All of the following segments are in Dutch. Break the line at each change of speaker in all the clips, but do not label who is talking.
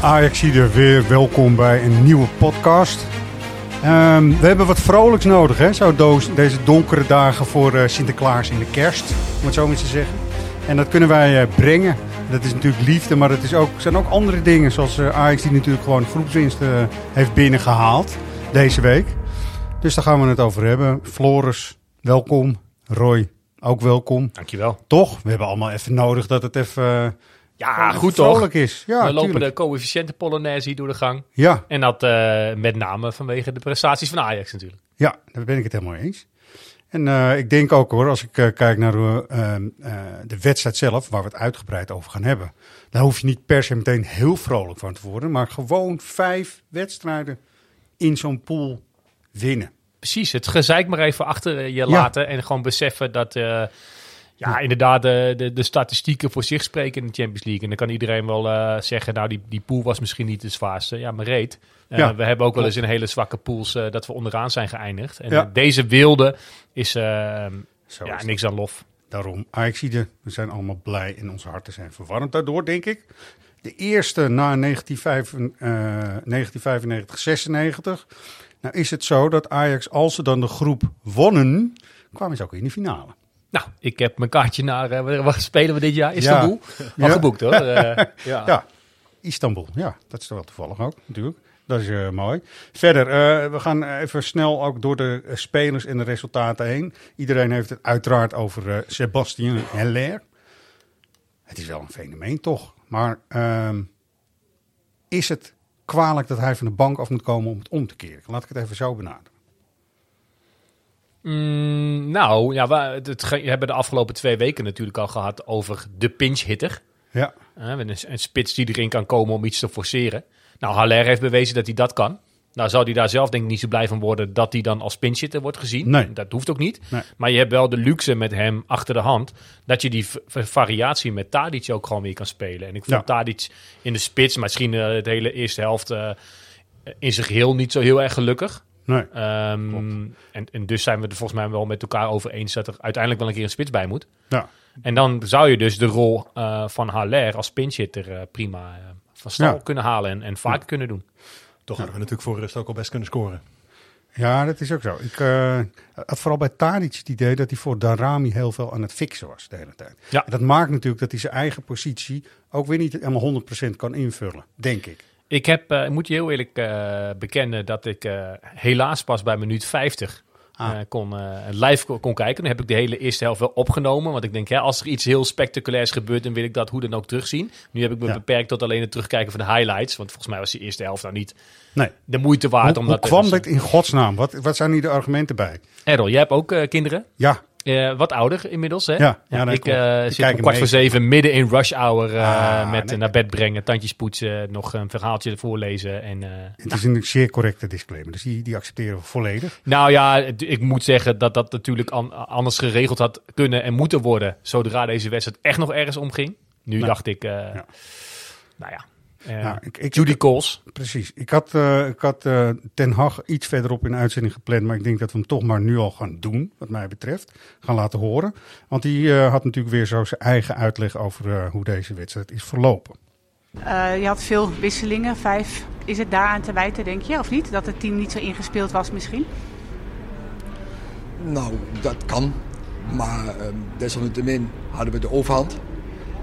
Ajaxide weer welkom bij een nieuwe podcast. Ehm, we hebben wat vrolijks nodig, hè? Zo deze donkere dagen voor eh, Sinterklaas in de kerst, om het zo maar te zeggen. En dat kunnen wij eh, brengen. Dat is natuurlijk liefde, maar het is ook, zijn ook andere dingen. Zoals uh, Ajax die natuurlijk gewoon groepswinst uh, heeft binnengehaald deze week. Dus daar gaan we het over hebben. Floris, welkom. Roy, ook welkom.
Dankjewel.
Toch? We hebben allemaal even nodig dat het even...
Ja,
even
goed toch?
is. Ja,
we lopen
tuurlijk.
de coëfficiënte Polonaise hier door de gang.
Ja,
En dat eh, met name vanwege de prestaties van Ajax natuurlijk.
Ja, daar ben ik het helemaal eens. En eh, ik denk ook hoor, als ik eh, kijk naar de, eh, eh, de wedstrijd zelf, waar we het uitgebreid over gaan hebben. Daar hoef je niet per se meteen heel vrolijk van te worden. Maar gewoon vijf wedstrijden in zo'n pool winnen.
Precies, het gezeik maar even achter je laten en gewoon beseffen dat... eh, ja, inderdaad, de, de, de statistieken voor zich spreken in de Champions League. En dan kan iedereen wel eh, zeggen, nou, die, die pool was misschien niet de zwaarste. Ja, maar reed. Eh,
Ja,
we hebben ook wel eens in hele zwakke pools eh, dat we onderaan zijn geëindigd. En
Ja.
eh, deze wilde is eh,
Zo
ja,
is
niks aan lof.
Daarom, Ajaxide, we zijn allemaal blij en onze harten zijn verwarmd daardoor, denk ik. De eerste na 1995, 96. Nou is het zo dat Ajax, als ze dan de groep wonnen, kwamen ze ook in de finale.
Nou, ik heb mijn kaartje naar, eh, waar- waar spelen we dit jaar? Istanbul? Al
Ja.
geboekt hoor. Eh, ja.
Ja, Istanbul. Ja, dat is wel toevallig ook, natuurlijk. Dat is eh, mooi. Verder, eh, we gaan even snel ook door de eh, spelers en de resultaten heen. Iedereen heeft het uiteraard over eh Sebastien Heller. Het is wel een fenomeen, toch? Maar ehm, is het kwalijk dat hij van de bank af moet komen om het om te keren? Laat ik het even zo benaderen.
Mm, nou, ja, we, het, hebben de afgelopen twee weken natuurlijk al gehad over de pinch hitter.
Ja,
Uh, een, een spits die erin kan komen om iets te forceren. Nou, Haller heeft bewezen dat hij dat kan. Nou zou hij daar zelf denk ik niet zo blij van worden dat hij dan als pinch hitter wordt gezien.
Nee.
Dat hoeft ook niet.
Nee.
Maar je hebt wel de luxe met hem achter de hand dat je die variatie met Tadic ook gewoon weer kan spelen. En ik vond
Ja.
Tadic in de spits, misschien eh het hele eerste helft eh, in zijn geheel niet zo heel erg gelukkig.
nee.
Ehm, en, en dus zijn we er volgens mij wel met elkaar over eens dat er uiteindelijk wel een keer een spits bij moet.
Ja.
En dan zou je dus de rol eh, van Haller als pinchhitter eh, prima van stal
Ja.
kunnen halen en, en vaker kunnen doen.
Toch hadden we natuurlijk voor rust ook al best kunnen scoren.
Ja, dat is ook zo. Ik eh, had vooral bij Tadic het idee dat hij voor Darami heel veel aan het fixen was de hele tijd.
Ja.
En dat maakt natuurlijk dat hij zijn eigen positie ook weer niet helemaal 100% kan invullen, denk ik.
Ik heb, eh, moet je heel eerlijk eh, bekennen dat ik helaas pas bij minuut 50
Ah.
eh, kon, eh, live kon, kon kijken. Dan heb ik de hele eerste helft wel opgenomen. Want ik denk, ja, als er iets heel spectaculairs gebeurt, dan wil ik dat hoe dan ook terugzien. Nu heb ik me
Ja.
beperkt tot alleen het terugkijken van de highlights. Want volgens mij was die eerste helft nou niet
Nee.
de moeite waard.
Hoe,
om
hoe
dat
kwam dit in godsnaam? Wat, wat zijn hier de argumenten bij?
Errol, jij hebt ook eh, kinderen.
Ja,
Eh, wat ouder inmiddels, hè?
Ja,
ik
Ik
zit om
hem
kwart voor
even.
zeven midden in rush hour eh,
Ah,
met
nee.
naar bed brengen, tandjes poetsen, nog een verhaaltje voorlezen. En,
het is een zeer correcte disclaimer, dus die, die accepteren we volledig.
nou ja, ik moet zeggen dat dat natuurlijk an- anders geregeld had kunnen en moeten worden zodra deze wedstrijd echt nog ergens omging. Nu
Nou,
dacht ik,
ja.
nou ja,
Ja, ik, ik,
Judy Coles.
Precies. Ik had, eh, ik had eh, Ten Hag iets verderop in de uitzending gepland, maar ik denk dat we hem toch maar nu al gaan doen, wat mij betreft. Gaan laten horen. Want die eh, had natuurlijk weer zo zijn eigen uitleg over eh, hoe deze wedstrijd is verlopen.
Eh, je had veel wisselingen, vijf. Is het daaraan te wijten, denk je, of niet? Dat het team niet zo ingespeeld was misschien?
Nou, dat kan. Maar ehm, desalniettemin hadden we de overhand.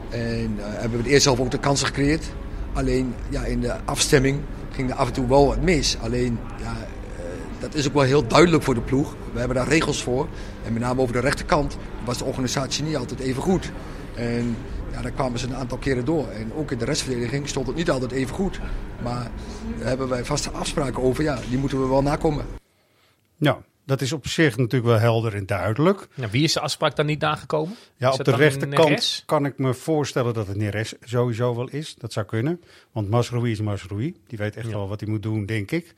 En eh, hebben we de eerste helft ook de kansen gecreëerd. Alleen ja, in de afstemming ging er af en toe wel wat mis. Alleen ja, eh, dat is ook wel heel duidelijk voor de ploeg. We hebben daar regels voor. En met name over de rechterkant was de organisatie niet altijd even goed. En ja, daar kwamen ze een aantal keren door. En ook in de restverdediging stond het niet altijd even goed. Maar daar hebben wij vaste afspraken over. Ja, die moeten we wel nakomen.
Ja, dat is op zich natuurlijk wel helder en duidelijk.
Nou, wie is de afspraak dan niet nagekomen?
Ja,
Is
op de rechterkant kan ik me voorstellen dat het Neres sowieso wel is. Dat zou kunnen. Want Masroui is Masroui. Die weet echt
Ja.
wel wat hij moet doen, denk ik.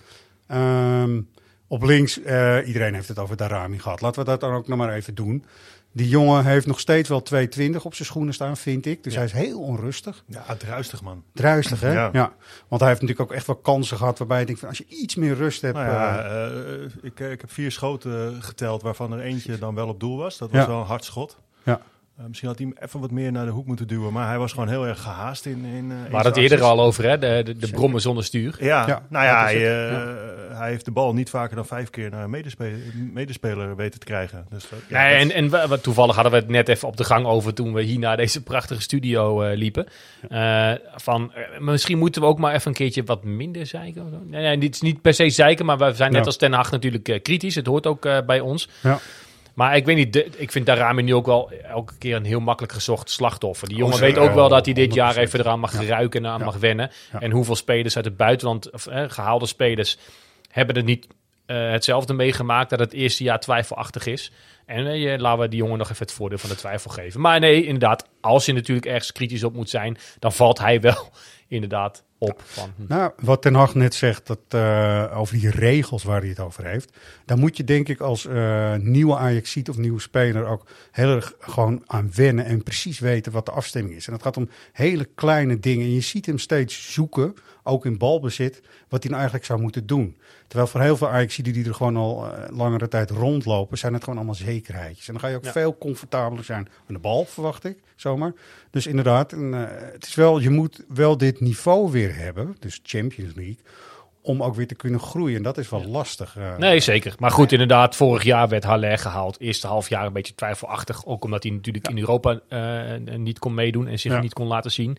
Ehm, op links, eh, iedereen heeft het over Darami gehad. Laten we dat dan ook nog maar even doen. Die jongen heeft nog steeds wel 2,20 op zijn schoenen staan, vind ik. Dus
Ja.
hij is heel onrustig.
Ja, druistig man.
Druistig, hè? Ja.
Ja.
Want hij heeft natuurlijk ook echt wel kansen gehad waarbij je denkt van als je iets meer rust hebt.
Nou ja,
eh,
eh, ik, ik heb vier schoten geteld waarvan er eentje dan wel op doel was. Dat was
Ja.
wel een hard schot.
Ja.
Eh, misschien had hij hem even wat meer naar de hoek moeten duwen. Maar hij was gewoon heel erg gehaast in, in, eh, zijn
hadden het eerder al over, hè? De, de, de brommen zonder stuur.
Ja,
Ja,
nou ja,
dat is
hij,
het.
eh, hij heeft de bal niet vaker dan vijf keer naar een medespeler, medespeler weten te krijgen. Dus, dat- ja,
nee,
dat-
en, en we- toevallig hadden we het net even op de gang over toen we hier naar deze prachtige studio eh, liepen. Eh, van, eh, misschien moeten we ook maar even een keertje wat minder zeiken. of zo. Nee, nee, dit is niet per se zeiken, maar we zijn net
Ja.
als Ten Hag natuurlijk kritisch. Het hoort ook bij ons.
ja.
Maar ik weet niet, de- ik vind Darami nu ook wel elke keer een heel makkelijk gezocht slachtoffer. Die jongen
Oh,
weet
zeker.
ook wel dat hij dit jaar
100%.
even eraan mag
Ja.
ruiken en aan
Ja.
mag wennen.
Ja.
En hoeveel spelers uit het buitenland, of eh, gehaalde spelers, hebben het niet eh, hetzelfde meegemaakt dat het eerste jaar twijfelachtig is. En je- laten we die jongen nog even het voordeel van de twijfel geven. Maar nee, inderdaad, als je natuurlijk ergens kritisch op moet zijn, dan valt hij wel inderdaad op. Van, hm.
Nou, wat Ten Hag net zegt dat, eh, over die regels waar hij het over heeft. Daar moet je denk ik als eh, nieuwe Ajaxiet of nieuwe speler ook heel erg gewoon aan wennen. En precies weten wat de afstemming is. En het gaat om hele kleine dingen. En je ziet hem steeds zoeken, ook in balbezit, wat hij nou eigenlijk zou moeten doen. Terwijl voor heel veel Ajaxieden die er gewoon al eh, langere tijd rondlopen, zijn het gewoon allemaal zekerheidjes. En dan ga je ook
Ja.
veel comfortabeler zijn aan de bal, verwacht ik, zomaar. Dus inderdaad, en, het is wel, je moet wel dit niveau weer hebben, dus Champions League, om ook weer te kunnen groeien. En dat is wel lastig. eh.
Nee, zeker. Maar goed, inderdaad, vorig jaar werd Haller gehaald. Eerste half jaar een beetje twijfelachtig. Ook omdat hij natuurlijk in Europa eh, niet kon meedoen en zich
Ja.
niet kon laten zien.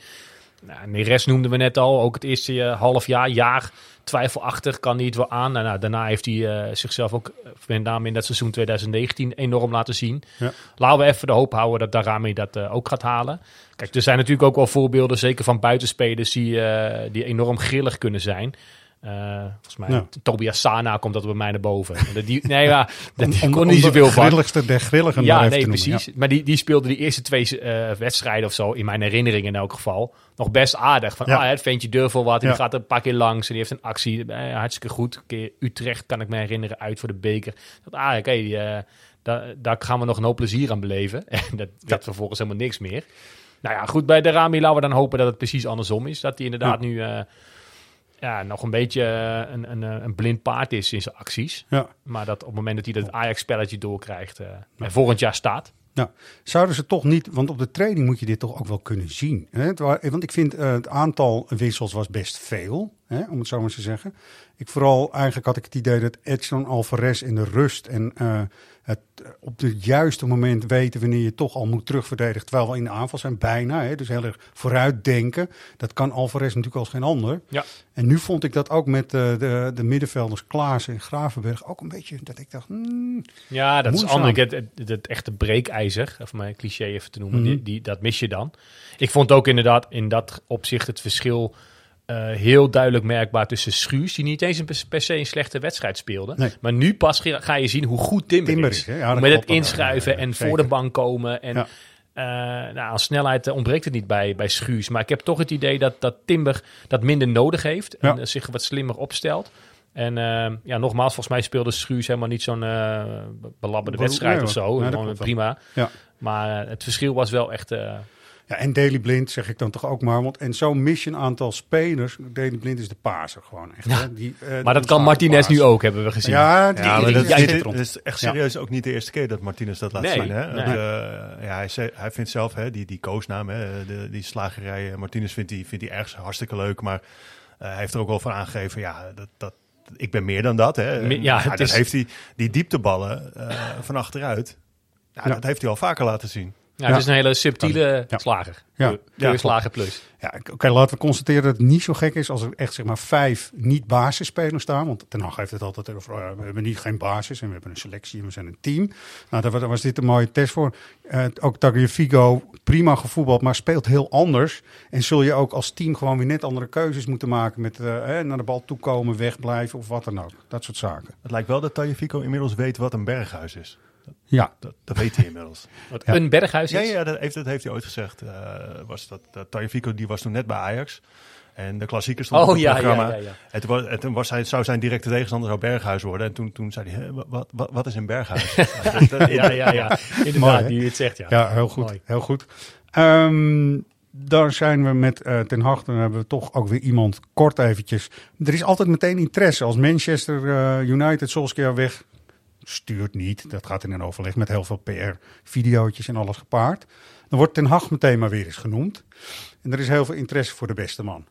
Nou, Neres noemden we net al. Ook het eerste eh, half jaar, jaar twijfelachtig. Kan hij het wel aan. Nou, nou, daarna heeft hij eh, zichzelf ook, eh, met name in dat seizoen 2019, enorm laten zien.
Ja.
Laten we even de hoop houden dat Darami dat ook gaat halen. Kijk, er zijn natuurlijk ook wel voorbeelden, zeker van buitenspelers, die, die enorm grillig kunnen zijn. Eh, volgens mij,
Ja.
Tobias Sana komt dat bij mij naar boven. Dat Die, nee, ja, dat die kon
om
niet
de
zoveel van.
grilligste der grilligen
Ja, nee,
noemen,
precies. Maar die, die speelde die eerste twee eh, wedstrijden of zo, in mijn herinnering in elk geval, nog best aardig. Van,
Ja.
ah, het ventje durft wel wat, die gaat er een paar keer langs en die heeft een actie. Eh, hartstikke goed. Een keer Utrecht kan ik me herinneren, uit voor de beker. Dat, ah, oké, daar, daar gaan we nog een hoop plezier aan beleven. En dat werd vervolgens helemaal niks meer. Nou ja, goed, bij de Rami laten we dan hopen dat het precies andersom is. Dat hij inderdaad nu ja, nog een beetje eh, een, een, eh, een blind paard is in zijn acties.
Ja.
Maar dat op het moment dat hij dat Ajax-spelletje doorkrijgt en volgend jaar staat.
Nou, zouden ze toch niet, want op de training moet je dit toch ook wel kunnen zien. Hè? Want ik vind het aantal wissels was best veel, hè, om het zo maar te zeggen. Ik vooral, eigenlijk had ik het idee dat Edson Alvarez in de rust en het op het juiste moment weten wanneer je toch al moet terugverdedigen, terwijl we in de aanval zijn, bijna. Hè, dus heel erg vooruitdenken. Dat kan Alvarez natuurlijk als geen ander.
Ja.
En nu vond ik dat ook met eh, de, de middenvelders Klaassen en Gravenberg ook een beetje, dat ik dacht, hmm,
Ja, dat
Moeizaam.
is anders. Het, het, het echte breekijzer, of mijn cliché even te noemen,
Mhm.
die, die, dat mis je dan. Ik vond ook inderdaad in dat opzicht het verschil eh, heel duidelijk merkbaar tussen Schuurs, die niet eens een, per- se een slechte wedstrijd speelde.
Nee.
Maar nu pas ga je zien hoe goed Timber,
Timber
is.
Ja,
Met het inschuiven en
zeker.
voor de bank komen. En
Ja.
eh, nou, aan snelheid eh, ontbreekt het niet bij, bij Schuurs. Maar ik heb toch het idee dat, dat Timber dat minder nodig heeft en
Ja.
zich wat slimmer opstelt. En ja, nogmaals, volgens mij speelde Schuurs helemaal niet zo'n belabberde wedstrijd of zo.
Nee,
Gewoon prima.
ja.
Maar het verschil was wel echt...
Ja, en Daily Blind zeg ik dan toch ook maar. Want, en zo mis je een aantal spelers. Daily Blind is de paser gewoon echt.
Ja.
hè. Die, eh,
maar dat kan Martinez nu ook, hebben we gezien.
Ja, die,
Ja,
die- die-
Ja,
dit, is echt serieus ook niet de eerste keer dat Martinez dat laat
Nee,
zien. Hè?
nee.
Eh, ja, hij, zei- hij vindt zelf hè, die, die koosnaam, hè, de, die slagerij. eh, Martinez vindt die, vindt die ergens hartstikke leuk. Maar eh, hij heeft er ook wel van aangegeven, ja, dat, dat, ik ben meer dan dat. Hè.
Ja, het
dat
is-
heeft hij, die diepteballen eh, van achteruit. Ja,
Ja.
Dat heeft hij al vaker laten zien.
Ja, het is een hele subtiele
Ja.
slager.
Ja.
Slager plus.
Ja, oké, laten we constateren dat het niet zo gek is als er echt zeg maar vijf niet-basisspelers staan. Want Ten Hag heeft het altijd over, eh, we hebben niet geen basis en we hebben een selectie en we zijn een team. Nou, daar wa- daar was dit een mooie test voor. Eh, ook Tagliafico, prima gevoetbald, maar speelt heel anders. En zul je ook als team gewoon weer net andere keuzes moeten maken met eh, hè, naar de bal toekomen, wegblijven of wat dan ook. Dat soort zaken.
Het lijkt wel dat Tagliafico inmiddels weet wat een berghuis is.
Ja,
Dat, dat weet hij inmiddels.
Wat
Ja.
een berghuis
ja,
is.
ja dat, heeft, dat heeft hij ooit gezegd. eh, was dat, dat die was toen net bij Ajax. En de klassieker stond op
Oh
het
ja, ja,
programma.
ja, ja.
En toen, was, en toen was hij, zou zijn directe tegenstander zou Berghuis worden. En toen, toen zei hij, "Hè, wat, wat, wat is een Berghuis? Ja, dat- dat-
Ja, ja, ja.
Mooi,
Inderdaad,
hè?
die het zegt, ja.
Ja, heel goed.
Mooi.
Heel goed. Dan zijn we met eh, Ten Hag, dan hebben we toch ook weer iemand kort eventjes. Er is altijd meteen interesse. Als Manchester eh, United Solskjaer weg stuurt niet, dat gaat in een overleg met heel veel PR, videootjes en alles gepaard. Dan wordt Ten Hag meteen maar weer eens genoemd. En er is heel veel interesse voor de beste man.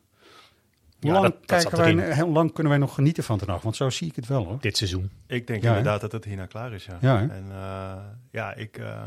Hoe
Ja,
lang,
dat- dat
wij, hoe lang kunnen wij nog genieten van Ten Hag? Want zo zie ik het wel hoor.
Dit seizoen.
Ik denk
Ja,
inderdaad dat het hierna klaar is, ja. En eh, ja, ik, eh,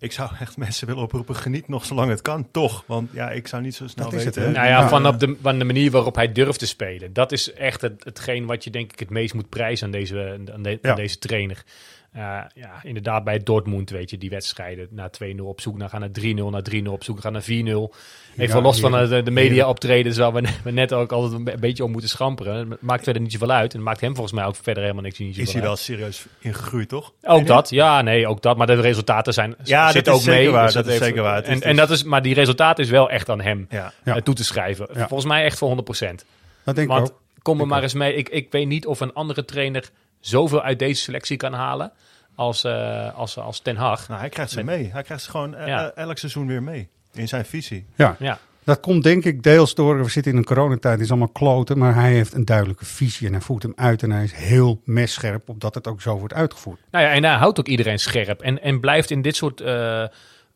ik zou echt mensen willen oproepen, geniet nog zolang het kan, toch? Want ja, ik zou niet zo snel
Dat is het,
weten.
hè?
Nou ja,
Ja.
van, op de, van de manier waarop hij durft te spelen. Dat is echt het, hetgeen wat je denk ik het meest moet prijzen aan deze, aan de- aan
Ja.
deze trainer. Eh, ja, inderdaad bij Dortmund, weet je, die wedstrijden na 2-0 op zoek naar gaan naar 3-0, naar 3-0 op zoek gaan naar 4-0. Even
Ja,
los van
heerlijk.
de, de media optredens waar we, we net ook altijd een be- een beetje om moeten schamperen. Het maakt verder niet zoveel uit. En maakt hem volgens mij ook verder helemaal niks niet
Is hij wel
uit.
serieus ingegroeid, toch?
Ook dat, ja, nee, ook dat. Maar de resultaten zijn
Ja, dat
zitten
is
ook
zeker
mee.
waar,
Dus
dat is
heeft-
zeker waar. Is
En, en dat is, maar die resultaten is wel echt aan hem
Ja.
Eh, toe te schrijven. Volgens mij echt voor 100%.
Dat denk ik
Want
ook.
kom er
Ik
maar eens mee. Ik, ik weet niet of een andere trainer zoveel uit deze selectie kan halen als, eh, als, als Ten Hag.
Nou, hij krijgt ze mee. Hij krijgt ze gewoon eh,
Ja.
eh, elk seizoen weer mee. In zijn visie.
Ja.
Ja.
Dat komt denk ik deels door, we zitten in een coronatijd, het is allemaal kloten, maar hij heeft een duidelijke visie en hij voert hem uit en hij is heel messcherp op dat het ook zo wordt uitgevoerd.
Nou ja, en hij houdt ook iedereen scherp. En, en blijft in dit soort eh,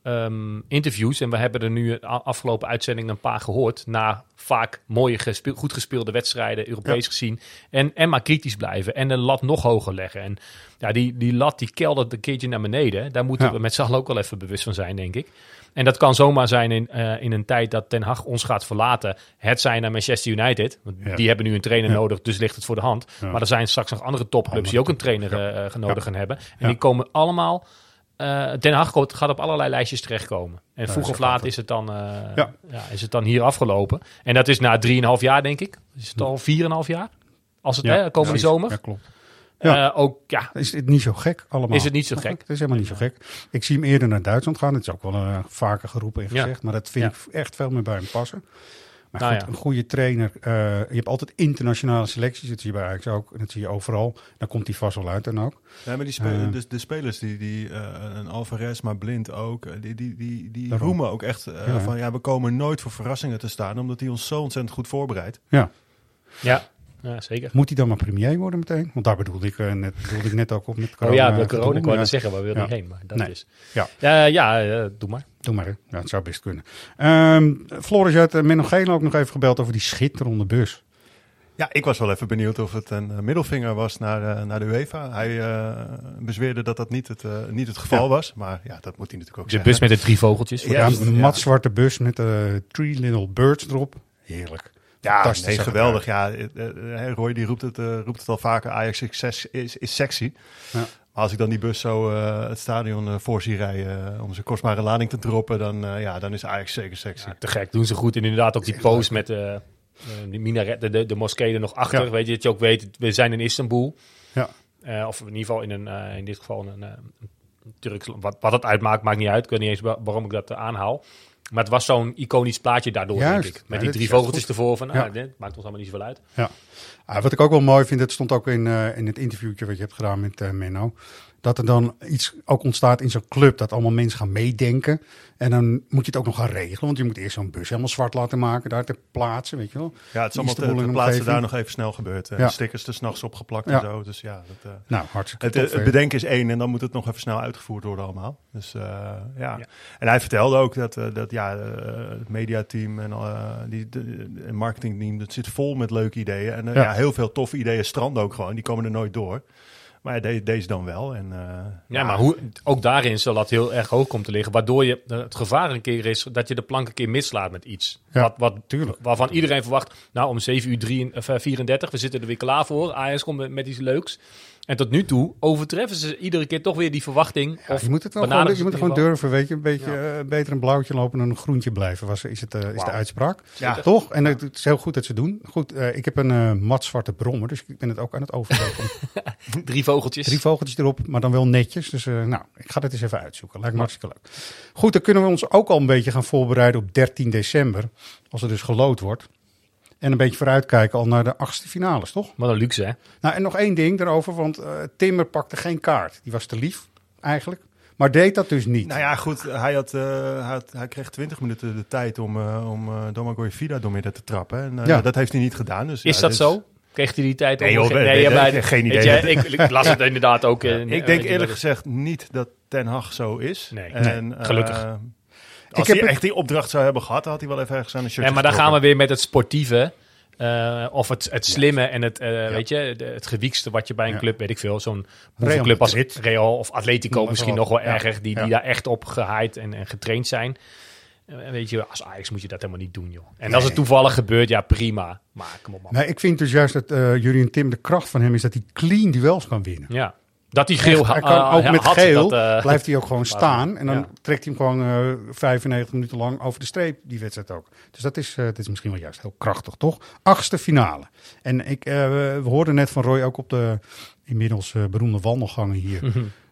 ehm, interviews, en we hebben er nu de afgelopen uitzendingen een paar gehoord, na vaak mooie, gespeel- goed gespeelde wedstrijden, Europees
Ja.
gezien. En, en maar kritisch blijven en de lat nog hoger leggen. En ja, die, die lat die keldert een keertje naar beneden. Daar moeten
Ja.
we met z'n allen ook wel even bewust van zijn, denk ik. En dat kan zomaar zijn in, eh, in een tijd dat Ten Hag ons gaat verlaten. Het zijn naar Manchester United. Want
Ja.
die hebben nu een trainer
Ja.
nodig, dus ligt het voor de hand. Maar er zijn straks nog andere topclubs die ook een trainer eh, eh, nodig gaan hebben. En die komen allemaal... eh Den Haag gaat op allerlei lijstjes terechtkomen. En vroeg
is
of laat is het, dan, eh,
Ja.
ja. is het dan hier afgelopen. En dat is na 3,5 jaar, denk ik. Is het al 4,5 jaar? Als het, hè, komende zomer.
Ja, klopt. Ja.
Eh, ook, ja,
Is het niet zo gek allemaal?
Is het niet zo gek?
Het is helemaal niet zo gek. Ik zie hem eerder naar Duitsland gaan. Dat is ook wel vaker geroepen en
Ja.
gezegd. Maar dat vind
Ja.
ik echt veel meer bij hem passen. Maar
Nou
goed,
ja.
een goede trainer. eh, je hebt altijd internationale selecties. Dat zie je bij Ajax ook. En dat zie je overal. Daar komt hij vast wel uit dan ook.
Ja, maar die spe-
Eh.
dus de spelers, die, die eh, een Alvarez, maar blind ook, die, die, die, die roemen ook echt
Ja.
van ja, we komen nooit voor verrassingen te staan, omdat hij ons zo ontzettend goed voorbereidt.
Ja.
ja, ja, zeker.
Moet hij dan maar premier worden meteen? Want daar bedoelde ik, eh, net, bedoelde ik net ook op met
Oh
corona.
ja, de corona, ik wou net zeggen, waar wil
Ja.
je heen? Maar dat
Nee.
is...
Ja.
Ja, ja eh, doe maar.
Doe maar, hè. ja, het zou best kunnen. Ehm Floris, uh, Menno Geel ook nog even gebeld over die schitterende bus.
Ja, ik was wel even benieuwd of het een eh, middelvinger was naar, eh, naar de UEFA. Hij eh, bezweerde dat dat niet het, eh, niet het geval
Ja.
was, maar ja, dat moet hij natuurlijk ook
De
zeggen.
bus met de drie vogeltjes. voor
Ja,
de-
een matzwarte bus met uh, Three Little Birds erop. Heerlijk.
Ja, nee, geweldig. Ja, eh, eh, Roy die roept het, eh, roept het al vaker. Ajax is, is, is sexy.
Ja.
Maar als ik dan die bus zo het stadion eh, voor zie rijden om zijn kostbare lading te droppen, dan, ja, dan is Ajax zeker sexy.
Ja, te gek, doen ze goed. En inderdaad ook die pose met die minaret, de, de, de moskee er nog achter.
Ja.
Weet je, dat je ook weet, we zijn in Istanbul.
Ja.
Of in ieder geval in, een, in dit geval een, een Turks. Wat, wat het uitmaakt, maakt niet uit. Ik weet niet eens wa- waarom ik dat aanhaal. Maar het was zo'n iconisch plaatje daardoor,
Juist.
denk ik. Met die drie vogeltjes ervoor. Van, ah, dit maakt ons allemaal niet zoveel uit.
Ja. Ah, wat ik ook wel mooi vind, dat stond ook in, eh, in het interviewtje wat je hebt gedaan met eh, Menno. Dat er dan iets ook ontstaat in zo'n club, dat allemaal mensen gaan meedenken. En dan moet je het ook nog gaan regelen, want je moet eerst zo'n bus helemaal zwart laten maken, daar ter plaatse, weet je wel.
Ja, het is allemaal te, te plaatsen daar nog even snel gebeurd. Eh,
Ja.
Stickers er s'nachts opgeplakt
Ja.
en zo. Dus ja, dat, eh,
Nou, hartstikke
het,
tof,
het
hè?
bedenken is één en dan moet het nog even snel uitgevoerd worden allemaal. Dus eh, ja.
Ja.
En hij vertelde ook dat, eh, dat ja, eh, het mediateam en uh, die, de, de marketingteam, dat zit vol met leuke ideeën. En uh,
Ja.
ja. heel veel toffe ideeën stranden ook gewoon. Die komen er nooit door. Maar de- deze dan wel. En, eh,
Ja, maar hoe, ook daarin zal dat heel erg hoog komt te liggen. Waardoor je, het gevaar een keer is dat je de plank een keer mislaat met iets.
Ja,
wat, wat,
tuurlijk.
Waarvan iedereen verwacht, nou om 7 uur 3, of, eh, 34, we zitten er weer klaar voor. Ajax komt met, met iets leuks. En tot nu toe overtreffen ze iedere keer toch weer die verwachting.
Ja,
of
je moet het wel gewoon, je moet gewoon durven, weet je. Een beetje eh, beter een blauwtje lopen dan een groentje blijven, was, is, het, eh, is de uitspraak.
Ja.
Toch? En het, het is heel goed dat ze doen. Goed, eh, ik heb een matzwarte brommer, dus ik ben het ook aan het overwegen.
Drie vogeltjes.
Drie vogeltjes erop, maar dan wel netjes. Dus eh, nou, ik ga dit eens even uitzoeken. Lijkt me hartstikke leuk. Goed, dan kunnen we ons ook al een beetje gaan voorbereiden op 13 december. Als er dus gelood wordt. En een beetje vooruitkijken al naar de achtste finales, toch?
Wat een luxe, hè?
Nou, en nog één ding daarover, want eh, Timmer pakte geen kaart. Die was te lief, eigenlijk. Maar deed dat dus niet.
Nou ja, goed. Hij, had, eh, hij, had- hij kreeg 20 minuten de tijd om, eh om uh, Domagoj Vida door midden te trappen. En eh,
Ja.
dat heeft hij niet gedaan. Dus,
Is
ja,
dat
dus-
zo? Kreeg hij die tijd?
Nee, joh,
nee,
weet- geen idee.
je, ik, ik las het inderdaad ook.
Ik denk eerlijk gezegd niet dat Ten Hag zo is.
Nee.
en,
Nee, gelukkig.
Als
heb
hij echt die opdracht zou hebben gehad, dan had hij wel even ergens aan een shirt
Ja, maar dan gaan we weer met het sportieve. eh, of het, het slimme en het, eh, weet je, de- het gewiekste wat je bij een
Ja.
club, weet ik veel, zo'n club als. Real of Atletico misschien nog wel erger, die, die daar echt op gehaaid en, en getraind zijn. Eh, weet je, als Ajax moet je dat helemaal niet doen, joh. En als het toevallig gebeurt, ja prima. Maar kom op man.
Nee, ik vind dus juist dat eh Julian Tim, de kracht van hem is dat hij clean duels kan winnen.
Ja. Dat die geel
Echt, hij
ha-
kan ook met
had,
geel,
dat, eh,
blijft hij ook gewoon staan. En dan
ja.
trekt hij hem gewoon eh 95 minuten lang over de streep, die wedstrijd ook. Dus dat is, eh, dat is misschien wel juist heel krachtig, toch? Achtste finale. En ik, eh, we hoorden net van Roy ook op de inmiddels eh, beroemde wandelgangen hier.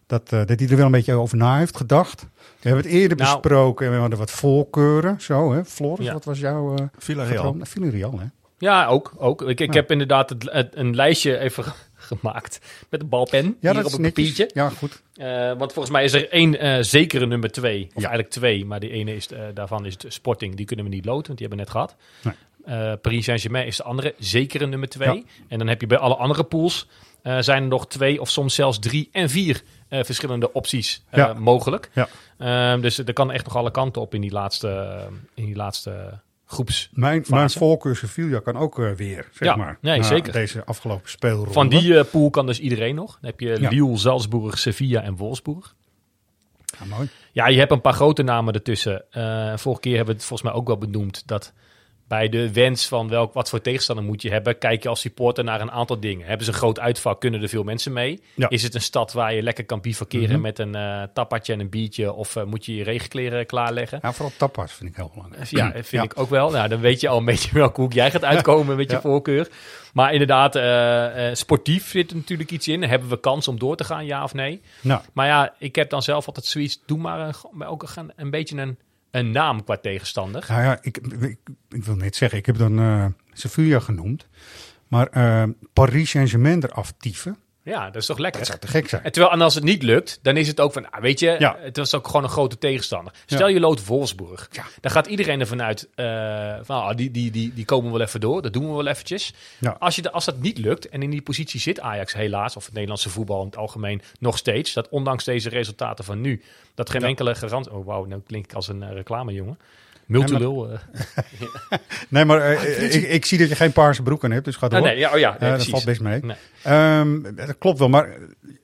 Dat, eh, dat hij er wel een beetje over na heeft gedacht. We hebben het eerder
Nou.
besproken en we hadden wat voorkeuren. Zo, hè? Floris,
Ja.
wat was jouw uh,
Villarreal.
Villarreal, hè?
Ja, ook. ook. Ik, ik
Ja.
heb inderdaad het, het- een lijstje even gemaakt met een balpen
Ja,
hier
dat
op
is
een papiertje.
Ja, goed.
Eh, want volgens mij is er één eh, zekere nummer twee. Of
Ja.
eigenlijk twee, maar die ene is, eh, daarvan is het Sporting. Die kunnen we niet loten, want die hebben we net gehad.
Nee.
Paris Saint-Germain is de andere zekere nummer twee.
Ja.
En dan heb je bij alle andere pools zijn er nog twee of soms zelfs drie en vier verschillende opties
Ja.
mogelijk.
Ja.
Ehm, dus er kan echt nog alle kanten op in die laatste, in die laatste groeps.
Mijn, mijn voorkeur Sevilla kan ook eh, weer, zeg
Ja,
maar.
nee, zeker.
Deze afgelopen speelronde.
Van die eh, pool kan dus iedereen nog. Dan heb je
Ja.
Lille, Salzburg, Sevilla en Wolfsburg.
Ja, mooi.
Ja, je hebt een paar grote namen ertussen. Eh, vorige keer hebben we het volgens mij ook wel benoemd dat bij de wens van welk, wat voor tegenstander moet je hebben, kijk je als supporter naar een aantal dingen. Hebben ze een groot uitvak, kunnen er veel mensen mee?
Ja.
Is het een stad waar je lekker kan bivakeren
Mhm.
met een tapatje en een biertje? Of eh, moet je je regenkleren klaarleggen?
Ja, vooral tapas vind ik heel belangrijk.
Ja, vind
Ja.
ik ook wel. Nou, dan weet je al een beetje welke hoek jij gaat uitkomen met je
Ja.
voorkeur. Maar inderdaad, eh, sportief zit er natuurlijk iets in. Hebben we kans om door te gaan, ja of nee?
Nou,
Maar ja, ik heb dan zelf altijd zoiets. Doe maar een, maar ook een, een beetje een, een naam qua tegenstander.
nou ja, ik, ik, wil net zeggen, ik heb dan eh Sevilla genoemd. Maar eh, Paris Saint-Germain eraf
Ja, dat is toch lekker?
dat zou te gek zijn.
En, terwijl, en als het niet lukt, dan is het ook van, ah, weet je,
Ja.
het was ook gewoon een grote tegenstander. Stel je lood Wolfsburg.
Ja.
Dan gaat iedereen ervan uit, eh, van, ah, die, die, die, die komen wel even door, dat doen we wel eventjes.
Ja.
Als, je, de- als dat niet lukt, en in die positie zit Ajax helaas, of het Nederlandse voetbal in het algemeen nog steeds, dat ondanks deze resultaten van nu, dat geen enkele garantie... Oh wauw, nou klink ik als een uh, reclamejongen. Multilul. eh.
Nee, maar eh, ik, ik zie dat je geen paarse broek aan hebt, dus ga door.
Ah, nee, ja, oh ja, nee,
Eh, dat valt best mee.
Nee.
Ehm, dat klopt wel, maar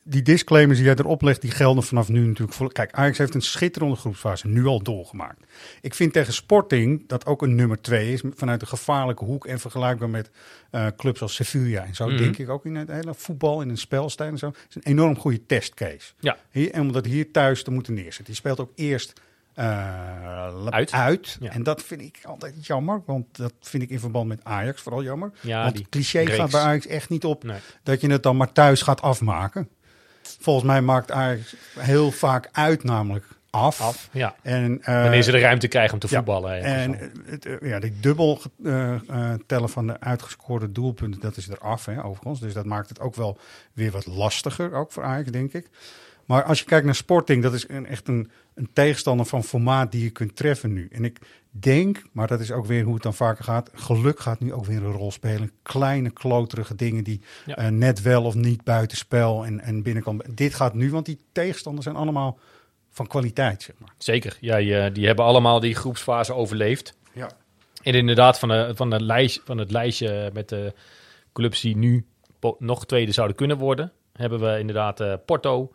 die disclaimers die jij erop legt, die gelden vanaf nu natuurlijk voor. Kijk, Ajax heeft een schitterende groepsfase nu al doorgemaakt. Ik vind tegen Sporting dat ook een nummer twee is vanuit een gevaarlijke hoek en vergelijkbaar met eh, clubs als Sevilla en zo.
Mhm.
Denk ik ook in het hele voetbal, in een spelstijl en zo. Het is een enorm goede testcase.
Ja.
Hier, en om dat hier thuis te moeten neerzetten. Die speelt ook eerst eh,
Uit. Ja.
En dat vind ik altijd jammer, want dat vind ik in verband met Ajax vooral jammer.
Ja,
want het cliché
reeks.
gaat bij Ajax echt niet op
Nee.
dat je het dan maar thuis gaat afmaken. Volgens mij maakt Ajax heel vaak uit namelijk af.
Af, ja.
En, eh,
Wanneer ze de ruimte krijgen om te
ja,
voetballen. eh,
En het, eh, ja, die dubbel tellen van de uitgescoorde doelpunten, dat is eraf hè, overigens. Dus dat maakt het ook wel weer wat lastiger, ook voor Ajax, denk ik. Maar als je kijkt naar Sporting, dat is een, echt een, een tegenstander van formaat die je kunt treffen nu. En ik denk, maar dat is ook weer hoe het dan vaker gaat, geluk gaat nu ook weer een rol spelen. Kleine, kloterige dingen die
Ja.
eh, net wel of niet buitenspel en, en binnenkomen. Dit gaat nu, want die tegenstanders zijn allemaal van kwaliteit, zeg maar.
Zeker. Ja, je- die hebben allemaal die groepsfase overleefd.
Ja.
En inderdaad, van, de, van, de lijst, van het lijstje met de clubs die nu nog tweede zouden kunnen worden. hebben we inderdaad eh, Porto,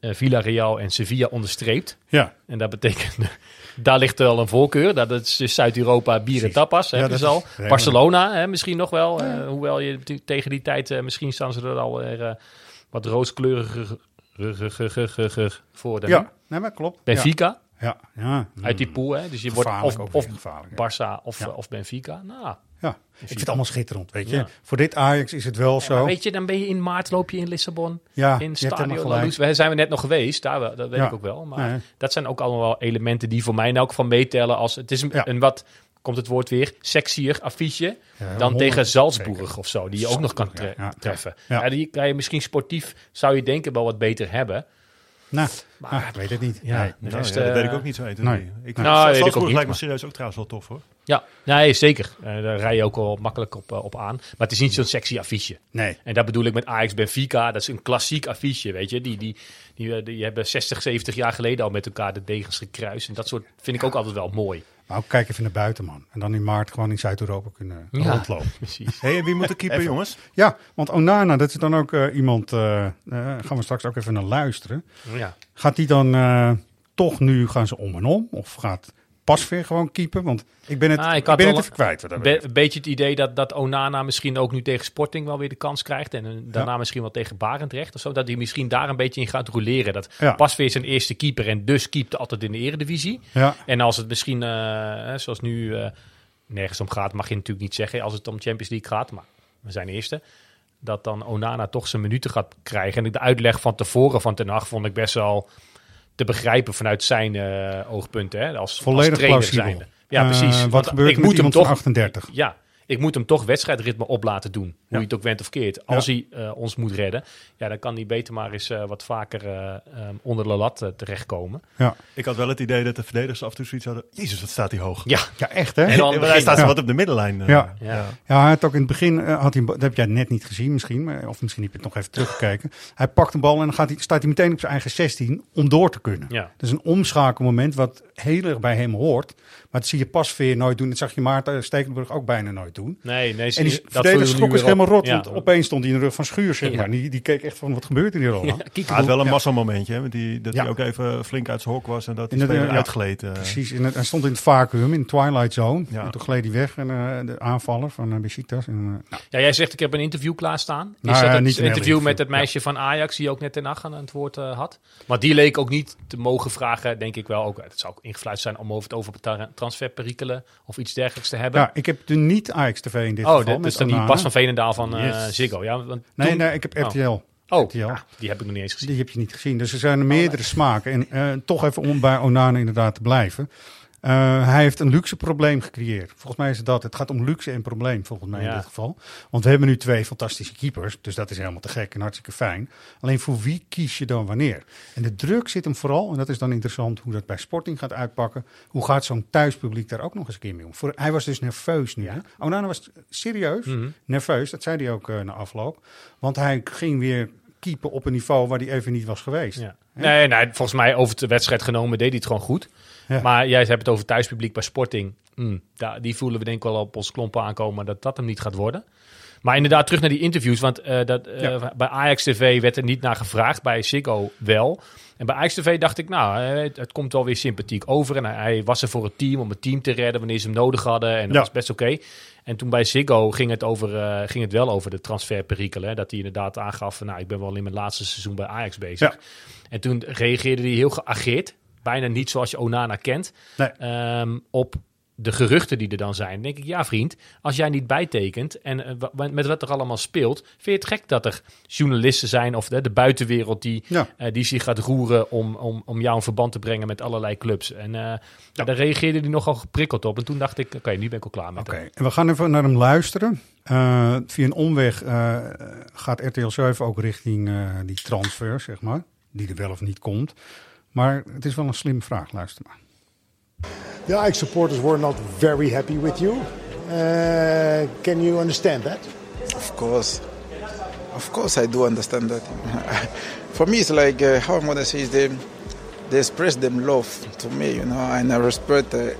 Villarreal en Sevilla onderstreept.
Ja.
En dat betekent, daar ligt wel een voorkeur. Dat is dus Zuid-Europa bier en tapas,
Ja,
dus al.
is helemaal-
Barcelona hè, misschien nog wel. eh, hoewel je tegen die tijd, eh, misschien staan ze er al eh, wat rooskleuriger voor. Dan.
Ja, nee, maar klopt.
Benfica,
Ja, ja.
uit die pool. Hè? Dus je wordt of, of. Barça of, eh, of Benfica. Nou,
Ja, ik vind het allemaal schitterend, weet je.
Ja.
Voor dit Ajax is het wel
Ja,
zo.
weet je, dan ben je in maart loop je in Lissabon.
ja,
in
je hebt
Stadio
helemaal
La
gelijk.
Luz. Daar zijn we net nog geweest, daar, wel- dat weet
Ja.
ik ook wel. Maar
Nee.
dat zijn ook allemaal wel elementen die voor mij in elk geval meetellen. Als, het is een,
Ja.
een wat, komt het woord weer, sexier affiche
Ja,
dan tegen Salzburg
zeker.
of zo. Die je ook nog kan
Salzburg,
tre-
ja, ja.
treffen.
Ja.
Ja. die kan je misschien sportief, zou je denken, wel wat beter hebben.
Nou,
Maar-
ah, ik weet het niet.
Ja,
Nee.
de
Nou, ja, dat
eh,
weet ik ook niet zo 1, 2,
nee.
3. Ik
Nou, weet ik ook niet,
lijkt me
maar-
serieus ook trouwens wel tof hoor.
Ja, nee, zeker. Eh, daar rij je ook wel makkelijk op, eh, op aan. Maar het is niet zo'n sexy affiche.
Nee.
En dat bedoel ik met Ajax Benfica. Dat is een klassiek affiche, weet je. Die, die, die, eh, die hebben 60, 70 jaar geleden al met elkaar de degens gekruist. En dat soort vind ik ook altijd wel mooi.
Maar ook kijk even naar buiten, man. En dan in maart gewoon in Zuid-Europa kunnen
Ja.
rondlopen.
Precies.
Hé, hey, wie moet de keeper, jongens?
Ja, want Onana, dat is dan ook eh, iemand... eh, gaan we straks ook even naar luisteren.
Ja.
Gaat die dan toch nu, gaan ze om en om? Of gaat Pasveer gewoon keepen? Want ik ben het,
Ah, ik
ik
had
ben het even kwijt.
Be- een beetje het idee dat, dat Onana misschien ook nu tegen Sporting wel weer de kans krijgt. En eh, daarna misschien wel tegen Barendrecht of zo. Dat hij misschien daar een beetje in gaat roleren. Dat
Ja.
Pasveer zijn eerste keeper en dus keept altijd in de eredivisie.
ja,
En als het misschien, eh, zoals nu, eh, nergens om gaat, mag je natuurlijk niet zeggen als het om Champions League gaat. Maar we zijn eerste. Dat dan Onana toch zijn minuten gaat krijgen. En de uitleg van tevoren van Ten Hag vond ik best wel te begrijpen vanuit zijn eh, oogpunten. Hè, als,
volledig
als trainer
plausibel.
zijnde. Ja,
Eh,
precies.
wat
Want
gebeurt er met iemand van 38?
Ja, ik moet hem toch wedstrijdritme op laten doen. Hoe
Ja.
je het ook went of keert. Als hij eh, ons moet redden, ja, dan kan hij beter maar eens eh, wat vaker eh, eh, onder de lat terechtkomen.
ja.
Ik had wel het idee dat de verdedigers af en toe zoiets hadden. Jezus, wat staat hij hoog.
Ja,
ja, echt hè?
En dan-
staat wat op de middenlijn.
Ja.
Ja.
Ja, hij had ook in het begin, had hij, dat heb jij net niet gezien misschien, maar, of misschien heb je het nog even teruggekeken. Hij pakt een bal en dan gaat hij, staat hij meteen op zijn eigen 16 om door te kunnen.
Ja.
Dat is een omschakelmoment wat heel erg bij hem hoort. Maar dat zie je Pasveer nooit doen. Dat zag je Maarten Stekelenburg ook bijna nooit doen.
Nee, nee.
En die
dat
verdediger schrok is helemaal rot,
Ja.
want opeens stond hij in de rug van Schuur, zeg
Ja.
maar. Die, die keek echt van, wat gebeurt er hier al?
Ja,
Hij had wel een
Ja.
massamomentje, hè, die, dat
Ja.
hij ook even flink uit zijn hok was en dat
het,
speler
ja.
uitgleed. eh.
Precies, en hij stond in het vacuüm, in de Twilight Zone.
Ja.
En toen gleed hij weg, en, eh, de aanvaller van uh, Besiktas. En, eh, nou,
Ja, jij zegt ik heb een interview klaarstaan. Is
Nou
dat
ja,
het
niet een
interview met het meisje van Ajax die ook net ten Hag aan het woord eh, had? Maar die leek ook niet te mogen vragen, denk ik wel. Ook, het zou ook ingefluisterd zijn om over het over tra- transferperikelen of iets dergelijks te hebben.
ja, ik heb de niet In dit
oh,
geval.
is dan die. Bas van Veenendaal van eh,
Yes.
Ziggo. Ja, want
Nee,
toen-
nee, ik heb
Oh.
RTL.
Oh,
RTL.
ja, die heb ik nog niet eens gezien.
Die heb je niet gezien. Dus er zijn er meerdere smaken. En eh, toch even om bij Onana inderdaad te blijven. Eh, hij heeft een luxe probleem gecreëerd. Volgens mij is het dat. Het gaat om luxe en probleem, volgens mij in
Ja.
dit geval. Want we hebben nu twee fantastische keepers. Dus dat is helemaal te gek en hartstikke fijn. Alleen voor wie kies je dan wanneer? En de druk zit hem vooral, en dat is dan interessant hoe dat bij Sporting gaat uitpakken. Hoe gaat zo'n thuispubliek daar ook nog eens een keer mee om? Voor, hij was dus nerveus nu. Hè? Onana was serieus
Mhm.
nerveus. Dat zei hij ook eh, na afloop. Want hij ging weer keepen op een niveau waar hij even niet was geweest.
Ja. Nee, nee, volgens mij over de wedstrijd genomen deed hij het gewoon goed.
Ja.
Maar jij hebt het over thuispubliek bij Sporting. Hmm, daar, die voelen we denk ik wel op ons klompen aankomen dat dat hem niet gaat worden. Maar inderdaad, terug naar die interviews. Want eh, dat, eh,
Ja.
bij Ajax TV werd er niet naar gevraagd. Bij Ziggo wel. En bij Ajax TV dacht ik, nou, eh, het, komt wel weer sympathiek over. En hij, was er voor het team om het team te redden wanneer ze hem nodig hadden. En dat
Ja.
was best oké. En toen bij Ziggo ging het, over, ging het wel over de transferperikelen. hè. Dat hij inderdaad aangaf, van, nou, ik ben wel in mijn laatste seizoen bij Ajax bezig.
Ja.
En toen reageerde hij heel geageerd. Bijna niet zoals je Onana kent.
Nee.
ehm, op de geruchten die er dan zijn. Denk ik, ja vriend, als jij niet bijtekent en eh, met wat er allemaal speelt, vind je het gek dat er journalisten zijn of de, de buitenwereld die,
Ja.
eh, die zich gaat roeren om, om, om jou in verband te brengen met allerlei clubs. En ja. daar reageerde hij nogal geprikkeld op. En toen dacht ik, oké, nu ben ik al klaar met
Oké, en we gaan even naar hem luisteren. Via een omweg gaat RTL 7 ook richting die transfer, zeg maar. Die er wel of niet komt. Maar het is wel een slimme vraag, luister maar.
The Ajax supporters were not very happy with you. Uh, can you understand that?
Of course. Of course, I do understand that. For me, it's like, uh, how I'm going to say, is they, they express them love to me, you know, and I respect, uh,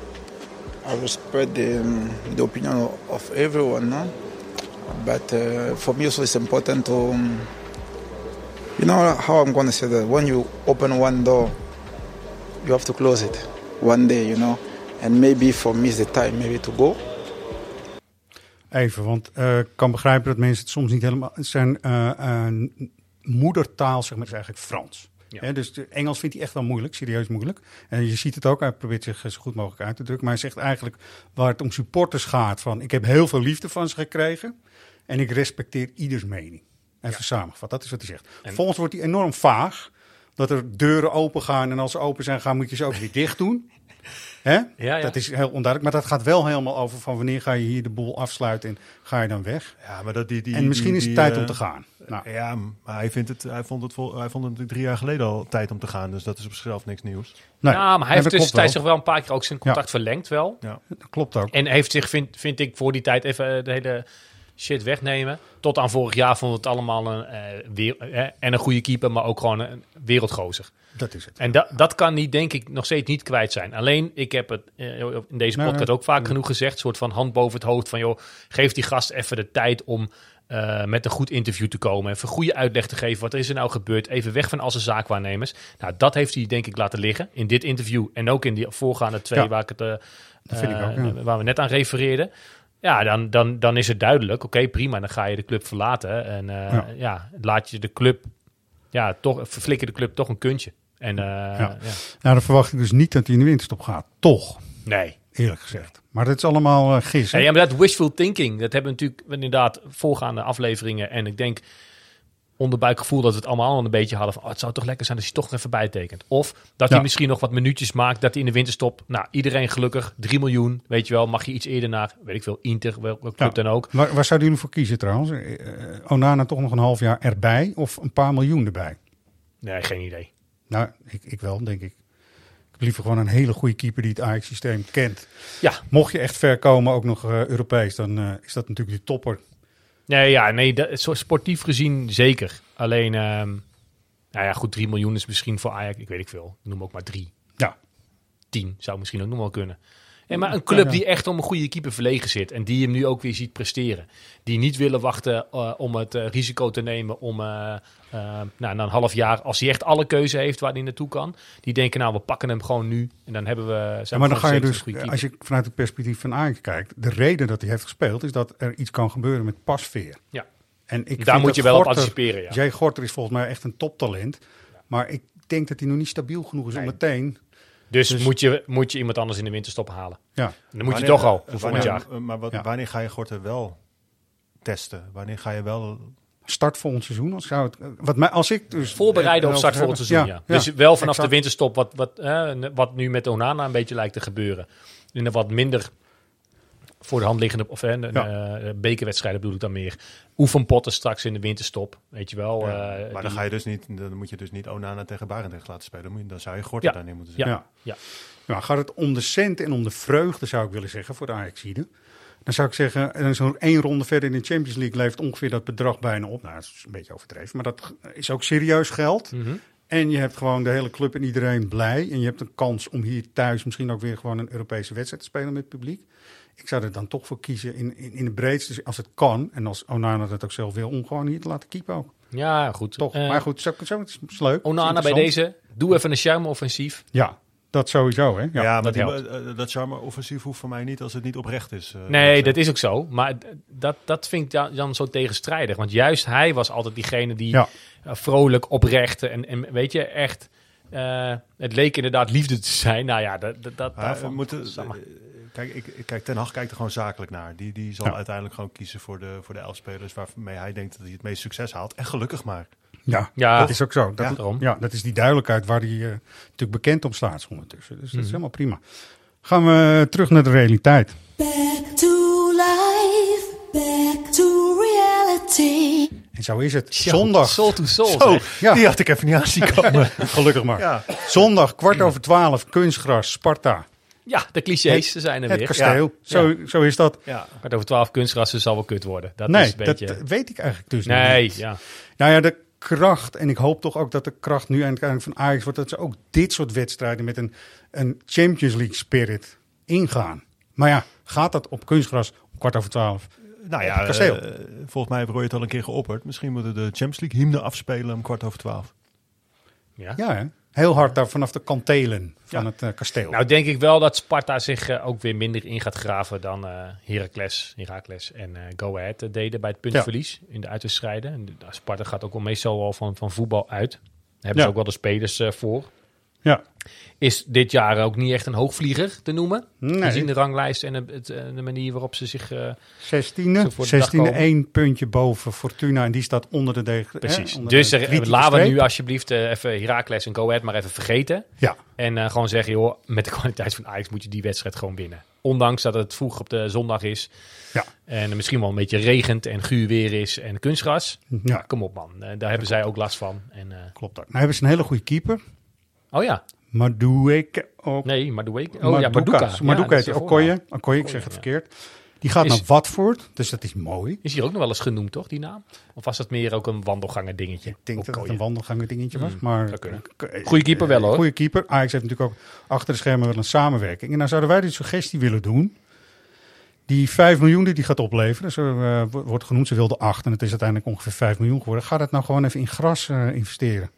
I respect the, um, the opinion of everyone, no? But uh, for me, also, it's important to, um, You know how I'm going to say that? When you open one door, you have to close it one day, you know. And maybe for me, it's the time maybe to go.
Even, want eh, ik kan begrijpen dat mensen het soms niet helemaal... Zijn eh, eh, moedertaal, zeg maar, is eigenlijk Frans.
Ja.
Hè, dus Engels vindt hij echt wel moeilijk, serieus moeilijk. En je ziet het ook, hij probeert zich zo goed mogelijk uit te drukken. Maar hij zegt eigenlijk, waar het om supporters gaat, van ik heb heel veel liefde van ze gekregen. En ik respecteer ieders mening. Even samengevat, dat is wat hij zegt.
En-
Volgens wordt hij enorm vaag. Dat er deuren open gaan en als ze open zijn gaan, moet je ze ook weer dicht doen. Hè?
Ja, ja.
Dat is heel onduidelijk. Maar dat gaat wel helemaal over van wanneer ga je hier de boel afsluiten en ga je dan weg.
Ja, maar dat die, die,
en misschien
die-
is het
die,
tijd
eh,
om te gaan. Nou,
Ja, maar hij, vindt het, hij, vond het vol, hij vond het natuurlijk drie jaar geleden al tijd om te gaan. Dus dat is op zichzelf niks nieuws.
nee.
ja, maar hij heeft tussentijds
wel.
zich wel een paar keer ook zijn contact verlengd wel.
Ja.
Dat klopt ook.
En heeft zich, vind, vind ik, voor die tijd even eh, de hele shit wegnemen. Tot aan vorig jaar vond het allemaal een, eh, weer, eh, en een goede keeper, maar ook gewoon een wereldgozer.
Dat is het.
En dat, dat kan niet, denk ik, nog steeds niet kwijt zijn. Alleen, ik heb het eh, in deze
Nee,
podcast
nee.
ook vaak genoeg gezegd. soort van hand boven het hoofd van, joh, geef die gast even de tijd om met een goed interview te komen. Even een goede uitleg te geven. Wat is er nou gebeurd? Even weg van al zijn zaakwaarnemers. Nou, dat heeft hij denk ik laten liggen in dit interview. En ook in die voorgaande twee
Ja.
waar, ik het,
Dat vind ik ook, ja.
waar we net aan refereerden. Ja, dan, dan, dan is het duidelijk. Oké, prima. Dan ga je de club verlaten. En eh,
Ja.
ja. laat je de club, ja, toch, verflikker de club toch een kuntje. En eh, ja.
Nou, dan verwacht ik dus niet dat hij in de winterstop gaat. Toch,
Nee.
eerlijk gezegd. Maar dat is allemaal gis.
Ja, ja, maar dat wishful thinking, dat hebben we natuurlijk inderdaad voorgaande afleveringen. En ik denk onderbuikgevoel dat we het allemaal al een beetje hadden van, oh, het zou toch lekker zijn als hij toch even bijtekent. Of dat hij misschien nog wat minuutjes maakt, dat hij in de winterstop, nou, iedereen gelukkig, 3 miljoen, weet je wel, mag je iets eerder naar, weet ik veel, Inter, welke club
Ja.
dan ook.
Waar, waar zouden jullie voor kiezen trouwens? Eh, eh, Onana toch nog een half jaar erbij of een paar miljoen erbij?
Nee, geen idee.
Nou, ik, ik wel, denk ik. Ik liever gewoon een hele goede keeper die het Ajax-systeem kent.
Ja.
Mocht je echt ver komen, ook nog eh, Europees, dan is dat natuurlijk de topper.
Nee, ja, nee, dat, sportief gezien zeker. Alleen, ehm, nou ja, goed, 3 miljoen is misschien voor Ajax, ik weet ik veel, noem ook maar 3.
Ja.
10 zou misschien ook nog wel kunnen. En maar een club die echt om een goede keeper verlegen zit en die hem nu ook weer ziet presteren. Die niet willen wachten eh, om het eh, risico te nemen om eh, nou, na een half jaar, als hij echt alle keuze heeft waar hij naartoe kan. Die denken nou, we pakken hem gewoon nu en dan hebben we... Zijn
Ja, maar dan ga je dus, als je vanuit het perspectief van Ajax kijkt, de reden dat hij heeft gespeeld is dat er iets kan gebeuren met pasveer.
Ja.
En ik
Daar moet je wel op anticiperen, ja.
Jay Gorter is volgens mij echt een toptalent. Maar ik denk dat hij nog niet stabiel genoeg is om meteen...
Dus,
Dus-
moet, je, moet je iemand anders in de winterstop halen.
Ja.
En dan moet je toch al, voor volgend jaar.
Maar wat,
Ja.
wanneer ga je Gorten wel testen? Wanneer ga je wel...
Start volgend seizoen. Als, zou het, wat mij, als ik dus
Voorbereiden op start het seizoen, ja. Dus wel vanaf
exact.
de winterstop, wat, wat, eh, wat nu met Onana een beetje lijkt te gebeuren. In een wat minder voor de hand liggende, of eh, eh, bekerwedstrijden bedoel ik dan meer. Oefenpotten straks in de winterstop, weet je wel.
Ja,
eh,
maar dan,
die-
ga je dus niet, dan moet je dus niet Onana tegen Barendrecht laten spelen. Dan, moet je, dan zou je Gorten
Ja.
daarin moeten
Ja.
zetten.
Ja.
Nou, gaat het om de cent en om de vreugde, zou ik willen zeggen, voor de Ajaxide. Dan zou ik zeggen, en zo'n één ronde verder in de Champions League levert ongeveer dat bedrag bijna op. Nou, dat is een beetje overdreven, maar dat is ook serieus geld.
Mhm.
En je hebt gewoon de hele club en iedereen blij. En je hebt een kans om hier thuis misschien ook weer gewoon een Europese wedstrijd te spelen met het publiek. Ik zou er dan toch voor kiezen in, in, in de breedste, dus als het kan. En als Onana dat ook zelf wil, om gewoon hier te laten keepen ook.
Ja, goed.
Toch,
Eh,
maar goed, zo, zo, het is leuk.
Onana bij deze, doe even een charme-offensief.
Ja, dat sowieso, hè? Ja.
Ja, maar
dat
die-
helpt.
eh, dat charme offensief hoeft voor mij niet als het niet oprecht is. eh,
Nee, dat is ook zo. Maar dat, dat vind ik dan, dan zo tegenstrijdig. Want juist hij was altijd diegene die
Ja.
eh, vrolijk, oprecht en, en weet je, echt... eh, het leek inderdaad liefde te zijn. Nou ja, dat, dat, dat
Maar
daarvan-
we moeten, eh, kijk, ik, ik- kijk, Ten Hag kijkt er gewoon zakelijk naar. Die, die zal
Ja.
uiteindelijk gewoon kiezen voor de, voor de elf spelers waarmee hij denkt dat hij het meest succes haalt. En gelukkig maar.
Ja,
Ja.
dat is ook zo. Dat,
Ja,
ja, dat is die duidelijkheid waar hij eh, natuurlijk bekend om staat ondertussen. Dus dat is
Mhm.
helemaal prima. Gaan we terug naar de realiteit.
Back to life, back to reality.
En zo is het. Zondag.
Soul to soul.
Zo.
Ja.
die had ik even niet aan zien komen.
Gelukkig maar.
ja.
Zondag, kwart over twaalf, kunstgras, Sparta.
Ja, de clichés zijn er
Het
weer.
kasteel. Zo, zo is dat.
ja.
Maar over twaalf kunstgrassen zal wel kut worden. Dat
nee,
is een beetje...
dat weet ik eigenlijk dus
nee,
niet.
ja.
Nou ja, de kracht, en ik hoop toch ook dat de kracht nu uiteindelijk van Ajax wordt, dat ze ook dit soort wedstrijden met een, een Champions League spirit ingaan. Maar ja, gaat dat op kunstgras om kwart over twaalf?
Nou
Op
ja,
het kasteel.
eh, volgens mij heb Roy het al een keer geopperd. Misschien moeten we de Champions League hymne afspelen om kwart over twaalf.
Ja.
Ja, hè? Heel hard daar vanaf de kantelen van het eh, kasteel.
Nou denk ik wel dat Sparta zich eh, ook weer minder in gaat graven dan eh Heracles, Heracles en Go Ahead deden bij het puntverlies in de uitwedstrijden. En de- Sparta gaat ook wel meestal wel van, van voetbal uit. Daar hebben
Ja.
ze ook wel de spelers voor.
Ja.
Is dit jaar ook niet echt een hoogvlieger te noemen?
Nee.
Gezien de ranglijst en het, eh, de manier waarop ze zich... eh,
16e,
zo voor de dag
16e,
komen.
één puntje boven Fortuna en die staat onder de deg.
Precies. dus
de
er,
kritieke
laten we nu alsjeblieft eh, even Heracles en Go Ahead maar even vergeten.
Ja.
En eh, gewoon zeggen, joh, met de kwaliteit van Ajax moet je die wedstrijd gewoon winnen. Ondanks dat het vroeg op de zondag is.
Ja.
En misschien wel een beetje regent en guur weer is en kunstgras.
Ja.
Kom op man, Eh, daar hebben zij ook last van. En, eh,
Klopt ook. Nou hebben ze een hele goede keeper.
Oh ja,
Madueke ook.
nee, ik. Oh ja.
Maduka.
Ja,
Maduka heet Okoye. ik zeg het verkeerd. Die gaat
Is-
naar Watford, dus dat is mooi.
Is hier ook nog wel eens genoemd, toch, die naam? Of was dat meer ook een wandelganger dingetje?
Ik denk dat het een wandelganger dingetje was.
Mm,
maar
kunnen.
eh,
Goeie keeper wel, hoor.
Goede keeper. Ajax heeft natuurlijk ook achter de schermen wel een samenwerking. En nou zouden wij die suggestie willen doen. Die 5 miljoen die die gaat opleveren, zo eh, wordt genoemd, ze wilden 8 en het is uiteindelijk ongeveer 5 miljoen geworden. Ga dat nou gewoon even in gras eh, investeren.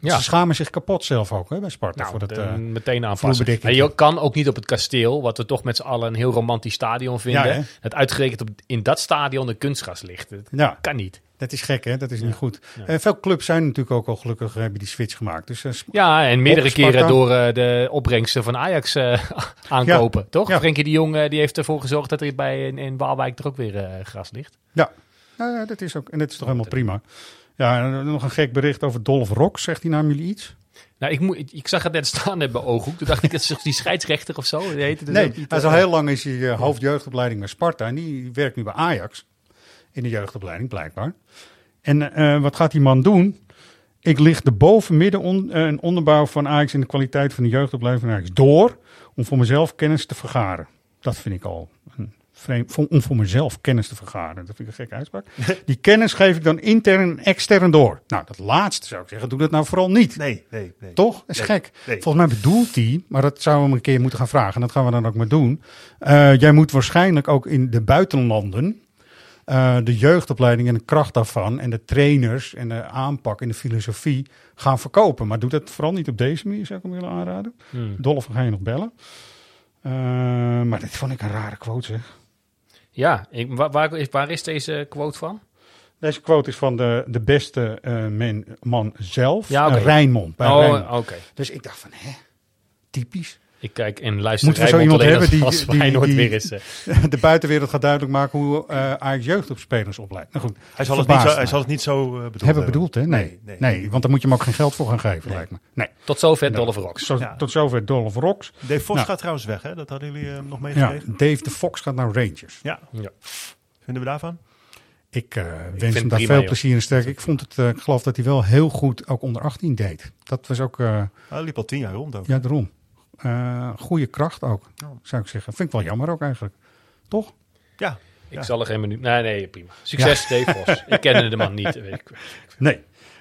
Ja.
Ze schamen zich kapot zelf ook hè, bij Sparta.
Nou,
voor dat,
de-
eh,
meteen aanpassen. je kan ook niet op het kasteel, wat we toch met z'n allen een heel romantisch stadion vinden.
Ja,
het uitgerekend op, in dat stadion een kunstgras ligt. Dat
Ja.
kan niet.
Dat is gek, hè? Dat is niet goed. Eh, veel clubs zijn natuurlijk ook al gelukkig hebben die switch gemaakt. Dus eh,
Ja, en meerdere keren door eh, de opbrengsten van Ajax eh, aankopen, toch? Frenkie de Jong eh, die heeft ervoor gezorgd dat er bij in, in Waalwijk er ook weer eh, gras ligt.
ja. Ja, dat is ook. En dat is toch helemaal prima. Ja, nog een gek bericht over Dolph Rock. Zegt die naam jullie iets?
Nou, ik, moet, ik, ik zag het net staan bij Ooghoek. Toen dacht ik, dat is die scheidsrechter of zo? Die heette dus
nee,
niet,
hij is al heel lang is hij eh, hoofdjeugdopleiding bij Sparta. En die werkt nu bij Ajax. In de jeugdopleiding, blijkbaar. En eh, wat gaat die man doen? Ik licht de boven-midden on, eh, en onderbouw van Ajax in de kwaliteit van de jeugdopleiding van Ajax door. Om voor mezelf kennis te vergaren. Dat vind ik al een vreemd. Om voor mezelf kennis te vergaren. Dat vind ik een gekke uitspraak. Die kennis geef ik dan intern en extern door. Nou, dat laatste zou ik zeggen. Doe dat nou vooral niet.
Nee, nee, nee.
Toch? Dat is
Nee,
gek.
nee.
Volgens mij bedoelt hij, maar dat zouden we hem een keer moeten gaan vragen. En dat gaan we dan ook maar doen. Eh, jij moet waarschijnlijk ook in de buitenlanden eh, de jeugdopleiding en de kracht daarvan en de trainers en de aanpak en de filosofie gaan verkopen. Maar doe dat vooral niet op deze manier, zou ik hem willen aanraden.
Hmm.
Dolph ga je nog bellen. Eh, maar dit vond ik een rare quote zeg.
Ja, ik, waar, waar, is, deze quote van?
Deze quote is van de, de beste eh, man, man zelf,
Ja,
Rijnmond. Bij
Oh,
Rijnmond. Dus ik dacht van, hè, typisch.
Ik kijk en luister
Moeten we zo iemand hebben
als-
die,
als
die,
is. eh.
de buitenwereld gaat duidelijk maken hoe eh Ajax jeugdopspelers opleidt. Nou goed,
Hij zal, het niet, zo, hij zal het niet zo eh, bedoeld
hebben bedoeld, hè? Nee.
Nee,
Nee,
nee.
want dan moet je hem ook geen geld voor gaan geven, lijkt me. Nee.
Tot zover Dolph Rocks.
Zo,
Ja.
Tot zover Dolph Rocks.
Dave Vos
Nou.
gaat trouwens weg, hè? Dat hadden jullie nog
Ja,
meegekregen.
Dave de Fox gaat naar Rangers.
Ja.
Ja.
Vinden we daarvan?
Ik eh, wens hem daar
prima,
veel
joh.
plezier in sterk. Ik vond het, ik geloof dat hij wel heel goed ook onder 18 deed. Dat was ook, eh,
Hij liep al tien jaar rond ook.
ja, daarom. Eh goede kracht ook, zou ik zeggen. Vind ik wel jammer ook eigenlijk. Toch?
Ja.
Ik
Ja.
zal er geen minuut... Nee, nee, prima. Succes, Vos. Ik kende de man niet. Weet ik.
Nee,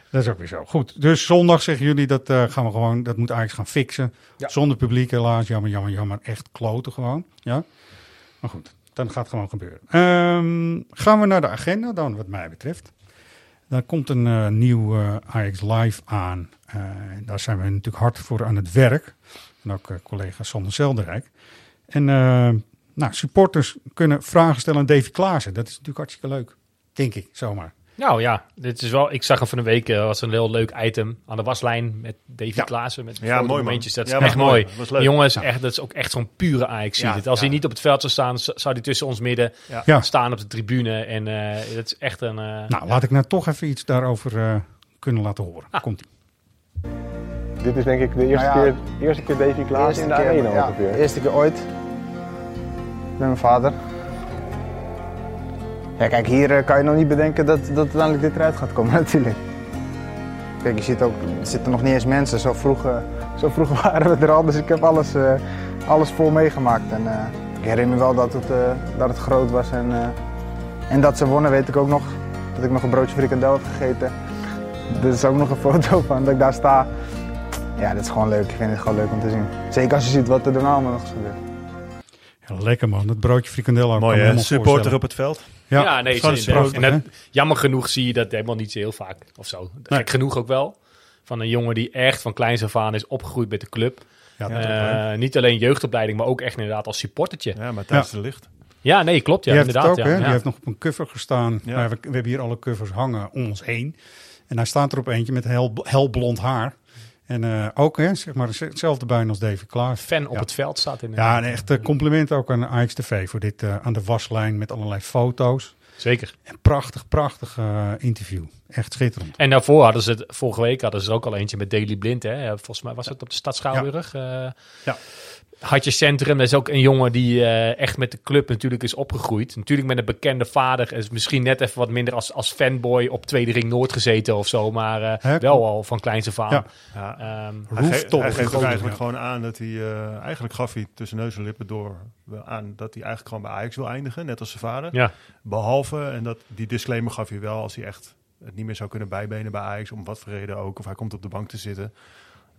dat is ook weer zo. Goed, dus zondag zeggen jullie dat eh, gaan we gewoon, dat moet Ajax gaan fixen.
Ja.
Zonder publiek helaas, jammer, jammer, jammer. Echt kloten gewoon. Ja? Maar goed, dan gaat het gewoon gebeuren. Ehm, gaan we naar de agenda dan, wat mij betreft. Daar komt een eh, nieuw eh, Ajax Live aan. Eh, daar zijn we natuurlijk hard voor aan het werk. En ook eh, collega Sander Zelderijk. En eh, nou, supporters kunnen vragen stellen aan Davy Klaassen. Dat is natuurlijk hartstikke leuk. Denk ik, zomaar.
Nou ja, dit is wel, ik zag hem van de week, eh, was een heel leuk item aan de waslijn met Davy
Ja.
Klaassen. Met
Ja, mooi,
momentjes. Dat is
Ja,
echt
was
mooi.
mooi. Was leuk.
Die jongen is
Ja.
echt, dat is ook echt zo'n pure Ajax.
Ja,
het. Als
ja.
hij niet op het veld zou staan, zou hij tussen ons midden staan op de tribune. En eh dat is echt een... eh,
Nou, laat ik nou toch even iets daarover eh, kunnen laten horen.
Ah.
Komt ie.
Dit is denk ik de eerste,
Nou ja,
keer, eerste keer Davy Klaas in de
keer,
arena
ja,
ongeveer.
eerste keer ooit. Met mijn vader. Ja, kijk, hier eh, kan je nog niet bedenken dat, dat uiteindelijk dit eruit gaat komen natuurlijk. Kijk, je ziet ook, er zitten nog niet eens mensen. Zo vroeg, eh, zo vroeg waren we er al, dus ik heb alles, eh, alles vol meegemaakt. En, ik herinner me wel dat het, dat het groot was en, en dat ze wonnen, weet ik ook nog. Dat ik nog een broodje frikandel heb gegeten. Er is ook nog een foto van dat ik daar sta. Ja, dat is gewoon leuk. Ik vind het gewoon leuk om te zien. Zeker als je ziet wat er daarna allemaal nog.
Ja, lekker man, dat broodje frikandel.
Mooi hè? Supporter op het veld.
Ja, nee,
dat is
zeker. en dat- jammer genoeg zie je dat helemaal niet zo heel vaak of zo.
Nee.
Gek genoeg ook wel. Van een jongen die echt van kleins af aan is opgegroeid met de club.
Ja,
Eh, niet alleen jeugdopleiding, maar ook echt inderdaad als supportertje.
Ja, maar thuis
Ja.
de licht.
Ja, nee, klopt. Ja,
die heeft
inderdaad.
het ook,
ja.
hè?
Ja.
Die heeft nog op een cover gestaan.
Ja.
Maar we, we hebben hier alle covers hangen om ons heen. En hij staat er op eentje met hel, helblond haar. En eh, ook, hè, zeg maar, hetzelfde buin als David Klaas.
Fan op
Ja.
het veld staat in.
Ja, en echt eh, compliment ook aan AX TV voor dit eh, aan de waslijn met allerlei foto's.
Zeker.
En prachtig, prachtig eh, interview. Echt schitterend.
En daarvoor hadden ze het, vorige week hadden ze er ook al eentje met Daily Blind. Hè? Volgens mij was het op de Stad Schouwburg. Eh,
Ja.
Hartje Centrum, dat is ook een jongen die eh, echt met de club natuurlijk is opgegroeid. Natuurlijk met een bekende vader. Is misschien net even wat minder als, als fanboy op Tweede Ring Noord gezeten of zo. Maar eh,
Hè?
wel al van kleins af aan.
Ja.
Ja.
Ehm,
Hij, hij geeft ook
Groningen,
eigenlijk
ja.
gewoon aan dat hij... eh, eigenlijk gaf hij tussen neus en lippen door aan dat hij eigenlijk gewoon bij Ajax wil eindigen. Net als zijn vader.
ja.
Behalve, en dat, die disclaimer gaf hij wel als hij echt het niet meer zou kunnen bijbenen bij Ajax. Om wat voor reden ook. Of hij komt op de bank te zitten.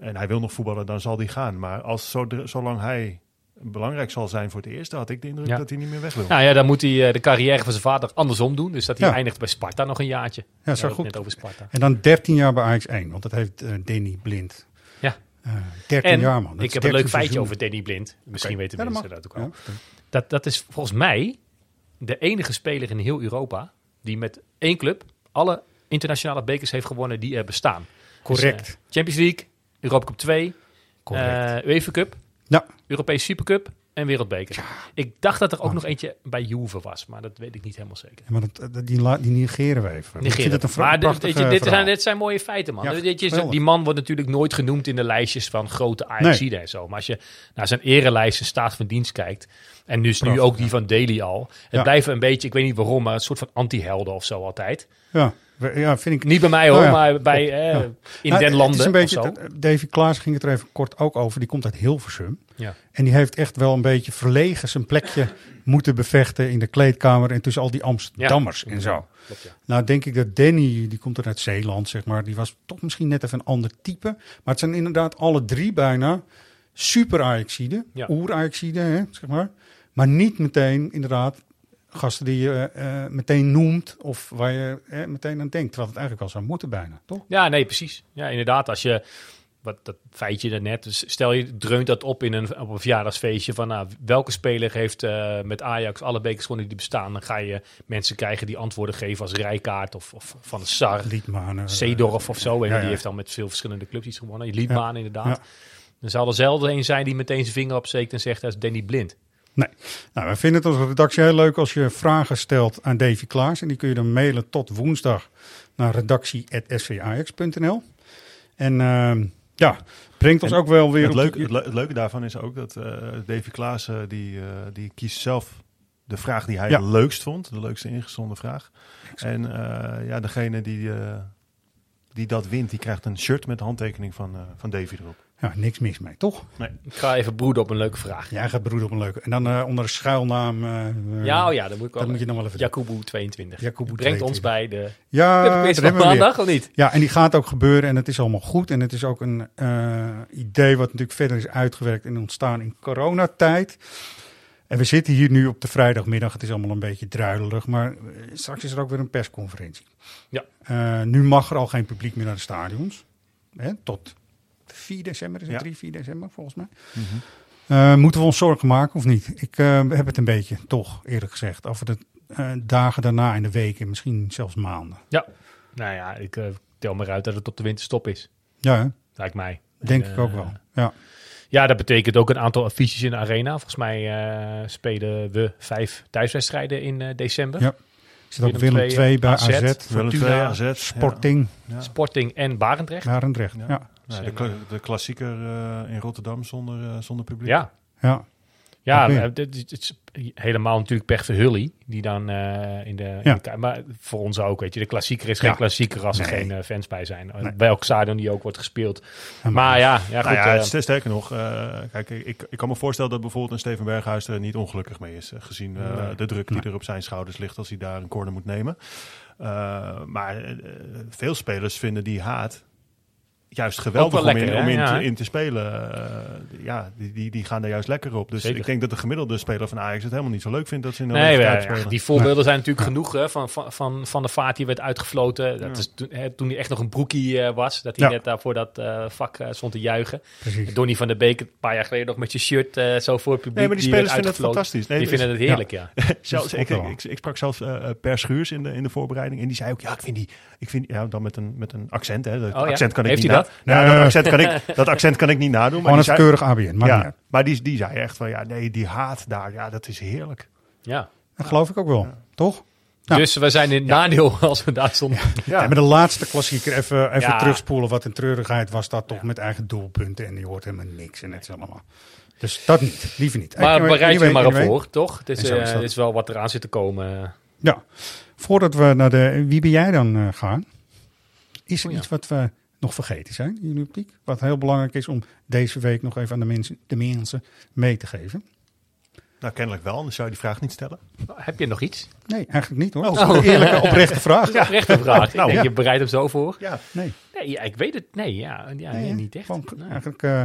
En hij wil nog voetballen, dan zal hij gaan. Maar als, zo, zolang hij belangrijk zal zijn voor het eerste, had ik de indruk
Ja.
dat hij niet meer weg wil.
Nou ja, dan moet hij eh, de carrière van zijn vader andersom doen. Dus dat hij
Ja.
eindigt bij Sparta nog een jaartje.
Ja, zo goed.
Net over Sparta.
En dan 13 jaar bij Ajax 1, want dat heeft eh Danny Blind.
Ja.
Eh 13
En
jaar, man. Dat
ik
is
heb een leuk
13
feitje over Danny Blind. Misschien weten
Ja, dat
mensen dat ook al.
Ja.
Dat, dat is volgens mij de enige speler in heel Europa die met één club alle internationale bekers heeft gewonnen die er bestaan.
Correct.
Dus, eh, Champions League, Europa Cup 2,
Correct.
eh UEFA Cup,
Ja.
Europese Supercup en Wereldbeker. Ik dacht dat er ook nog eentje bij Juve was, maar dat weet ik niet helemaal zeker.
Ja, maar dat, die, die negeren we even. ik
Negeren.
vind het een
maar dit,
prachtig
weet je, dit, zijn, dit zijn mooie feiten, man.
Ja,
die man wordt natuurlijk nooit genoemd in de lijstjes van grote ajax en zo. Maar als je naar zijn erelijsten staat van dienst kijkt... en dus nu ook die van Daly al... het
Ja.
blijven een beetje, ik weet niet waarom... maar een soort van anti-helden of zo altijd.
Ja, ja, vind ik...
Niet bij mij hoor,
Nou
maar bij, eh,
Ja.
in
Nou,
den landen
Het is een beetje, Davy Klaas ging het er even kort ook over. Die komt uit Hilversum.
Ja.
En die heeft echt wel een beetje verlegen zijn plekje moeten bevechten in de kleedkamer en tussen al die Amsterdammers en zo.
Klopt, ja.
Nou denk ik dat Danny, die komt er uit Zeeland, zeg maar, die was toch misschien net even een ander type. Maar het zijn inderdaad alle drie bijna super Ajaxiden,
Ja.
oer hè, zeg maar. Maar niet meteen inderdaad gasten die je eh, meteen noemt of waar je eh, meteen aan denkt. Terwijl het eigenlijk wel zou moeten bijna, toch?
Ja, nee, precies. Ja, inderdaad. Als je, wat dat feitje daarnet, dus stel je dreunt dat op in een, op een verjaardagsfeestje van nou, welke speler heeft eh, met Ajax alle bekers gewonnen die bestaan, dan ga je mensen krijgen die antwoorden geven als Rijkaard of, of Van de Sar,
Liedmanen.
Zeedorf of zo. En
ja,
die heeft dan met veel verschillende clubs iets gewonnen. Liedmaan inderdaad. Dan zal er zelden een zijn die meteen zijn vinger opsteekt en zegt dat is Danny Blind.
Nee. Nou, we vinden het als redactie heel leuk als je vragen stelt aan Davy Klaas. En die kun je dan mailen tot woensdag naar redactie.svajax.nl. En ehm, ja, brengt ons
En
ook wel weer
Het leuke,
de-
het, le- het leuke daarvan is ook dat eh Davy Klaassen, die, eh, die kiest zelf de vraag die hij
Ja.
het leukst vond. De leukste ingezonden vraag. En eh, ja, degene die, eh, die dat wint, die krijgt een shirt met de handtekening van, eh, van Davy erop.
Ja, niks mis mee, toch?
Nee.
Ik ga even broeden op een leuke vraag.
Jij gaat broeden op een leuke. En dan eh, onder een schuilnaam. eh,
Ja, oh ja, dat moet ik wel.
Dat moet je nog wel even doen.
Jacobo 22.
Jacobo
Brengt ons
22.
bij de
Ja,
van
we
maandag, of niet?
Ja, en die gaat ook gebeuren en het is allemaal goed. En het is ook een idee wat natuurlijk verder is uitgewerkt en ontstaan in coronatijd. En we zitten hier nu op de vrijdagmiddag. Het is allemaal een beetje druilerig, maar straks is er ook weer een persconferentie.
Ja.
Nu mag er al geen publiek meer naar de stadions. Hè, tot 4 december, is het
Ja.
3, 4 december volgens mij. Eh, moeten we ons zorgen maken of niet? Ik eh, heb het een beetje, toch eerlijk gezegd, over de eh, dagen daarna in de weken, misschien zelfs maanden.
Ja, nou ja, ik tel maar uit dat het tot de winterstop is.
Ja, hè?
Lijkt mij.
denk
En,
ik ook wel. Ja.
Ja, dat betekent ook een aantal affiches in de arena. Volgens mij eh, spelen we vijf thuiswedstrijden in eh, december.
Ja. Er zit ook Willem
II,
2 bij AZ,
Willem II, AZ,
Sporting,
Ja.
Sporting en Barendrecht.
Barendrecht. Ja. Ja.
Nou, de, kla- de klassieker eh, in Rotterdam zonder, eh, zonder publiek.
Ja,
ja.
ja dit, dit is helemaal natuurlijk pech voor Hully. Die dan eh, in, de, in Maar voor ons ook, weet je. De klassieker is geen
Ja.
klassieker als er
Nee.
geen fans bij zijn.
Nee.
Bij elk stadion die ook wordt gespeeld.
Ja,
maar ja, ja, goed.
Nou ja,
eh,
st- sterker nog, eh, kijk, ik, ik kan me voorstellen dat bijvoorbeeld een Steven Berghuis er niet ongelukkig mee is. gezien
Nee.
de druk die
Nee.
er op zijn schouders ligt als hij daar een corner moet nemen. Eh, maar veel spelers vinden die haat juist geweldig om, in,
lekker,
om
hè?
in,
Ja.
te, in te spelen. Eh, ja, die, die, die gaan daar juist lekker op. Dus
Zeker.
ik denk dat de gemiddelde speler van Ajax het helemaal niet zo leuk vindt dat ze in de
Nee, ja,
spelen.
die voorbeelden zijn natuurlijk genoeg. Hè, van, van, van, van de Vaart die werd uitgefloten. Dat is toen, hè, toen hij echt nog een broekie eh, was. Dat hij net daar voor dat eh, vak stond te juichen.
Precies.
Donny van der Beek een paar jaar geleden nog met zijn shirt zo voor het publiek.
Nee, maar die
werd
spelers vinden het fantastisch. Nee,
die
dus-
vinden het heerlijk, ja.
Zelfs, ik, ik, ik sprak zelfs Per Schuurs in de, in de voorbereiding. En die zei ook, ja, ik vind die... Ik vind, ja, dan met een, met een accent, hè. Dat
Oh ja?
accent kan ik
Heeft
niet
dat?
Ja, dat, accent kan ik, dat accent kan ik niet nadoen. Maar
Gewoon
die
een
zei-
keurig ABN. Maar
ja, maar die, die zei echt van, ja, nee, die haat daar, ja, dat is heerlijk.
ja.
Dat geloof ik ook wel. Toch? Ja.
Dus we zijn in het nadeel als we daar stonden.
Ja. met de laatste klassieker even, even
Ja.
terugspoelen. Wat een treurigheid was dat toch met eigen doelpunten. En je hoort helemaal niks en het is allemaal. Dus dat niet. Liever niet.
Maar
Anyway,
bereid je er
anyway,
maar op
anyway.
voor, toch? Het is, eh, is wel wat eraan zit te komen.
Ja. Voordat we naar de Wie ben jij dan eh, gaan. Is er
Oh ja.
iets wat we nog vergeten zijn in jullie optiek? Wat heel belangrijk is om deze week nog even aan de mensen, de mensen mee te geven.
Nou, kennelijk wel, anders zou je die vraag niet stellen.
Heb je nog iets?
Nee, eigenlijk niet hoor.
Oh.
Dat is een eerlijke, oprechte vraag.
Ja, oprechte vraag. Ik
Nou,
denk,
ja.
je bereidt hem zo voor.
Ja.
Nee.
Nee, ja, ik weet het. Nee, ja, ja nee, niet echt. Nee.
Eigenlijk eh,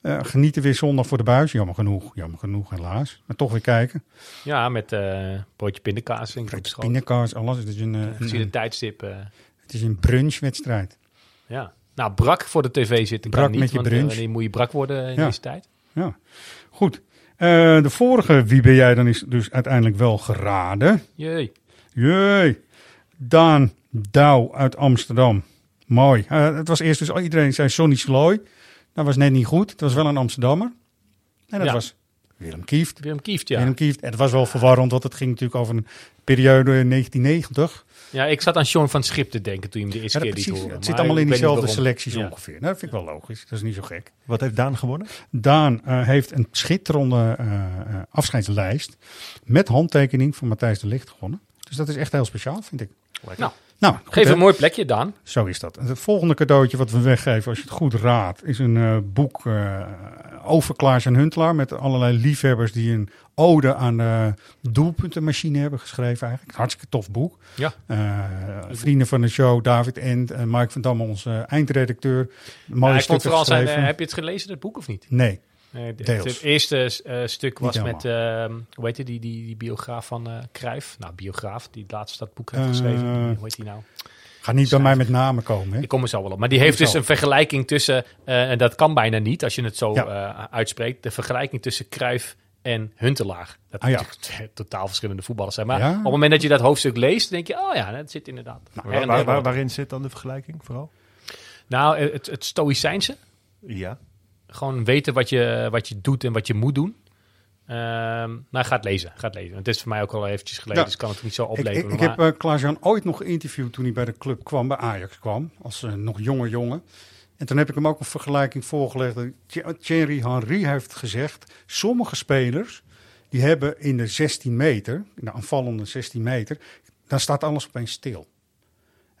eh, genieten weer zondag voor de buis. Jammer genoeg. Jammer genoeg helaas. Maar toch weer kijken.
Ja, met eh broodje pindakaas. Schoot.
Pindakaas, alles. Het is een, een,
tijdstip.
het is een brunchwedstrijd.
Ja. Nou, brak voor de tv zitten kan
Brak
niet.
met je
want, eh, wanneer moet je brak worden in
Ja.
deze tijd?
Ja, goed. Eh, de vorige Wie ben jij dan is dus uiteindelijk wel geraden.
Jee.
Jee. Daan Douw uit Amsterdam. Mooi. Eh, het was eerst dus al iedereen zei Sonny Sloy. Dat was net niet goed. Het was wel een Amsterdammer. En dat
Ja.
was Willem Kieft.
Willem Kieft, ja.
Willem Kieft. En het was wel verwarrend, want het ging natuurlijk over een periode in 1990.
Ja, ik zat aan Sean van Schip te denken toen je hem de eerste
Ja,
keer liet
precies.
horen.
Het zit allemaal in diezelfde selecties
Ja.
ongeveer. Nou, dat vind ik wel logisch. Dat is niet zo gek.
Wat heeft Daan gewonnen?
Daan eh, heeft een schitterende eh, eh, afscheidslijst met handtekening van Matthijs de Ligt gewonnen. Dus dat is echt heel speciaal, vind ik.
Nou,
Nou, goed,
geef
hè?
een mooi plekje, Daan.
Zo is dat. Het volgende cadeautje wat we weggeven, als je het goed raadt, is een eh, boek eh, over Klaas en Huntelaar. Met allerlei liefhebbers die een ode aan de doelpuntenmachine hebben geschreven. Eigenlijk. Hartstikke tof boek.
Ja.
Eh, vrienden van de show, David End en Mike van Damme, onze eindredacteur. Mooie
Ja, ik vond
stukken
vooral zijn, heb je het gelezen, dat boek, of niet?
Nee.
Nee,
Deels.
het eerste eh, stuk was met, ehm, hoe heet die, die, die, die biograaf van eh Cruijff? Nou, biograaf, die het laatste dat boek heeft
Eh,
geschreven. hoe heet die nou?
Ga niet bij mij met namen komen. Hè?
Ik kom er zo wel op. Maar die heeft dus een vergelijking tussen, eh, en dat kan bijna niet als je het zo
Ja.
eh, uitspreekt, de vergelijking tussen Cruijff en Huntelaar. Dat
Ah, ja.
totaal verschillende voetballers zijn. Maar
Ja.
op het moment dat je dat hoofdstuk leest, denk je, oh ja, dat zit inderdaad.
Nou,
Waar, waarin zit dan de vergelijking vooral?
Nou, het, het stoïcijnse.
Ja.
Gewoon weten wat je, wat je doet en wat je moet doen. Ehm maar gaat lezen, gaat lezen. Want het is voor mij ook al eventjes geleden,
Ja.
dus kan het niet zo opleveren.
ik, ik
maar-
heb Klaas-Jan ooit nog geïnterviewd toen hij bij de club kwam, bij Ajax kwam, als eh, nog jonge jongen. En toen heb ik hem ook een vergelijking voorgelegd. Thie- Thierry Henry heeft gezegd, sommige spelers die hebben in de 16 meter, in de aanvallende 16 meter, dan staat alles opeens stil.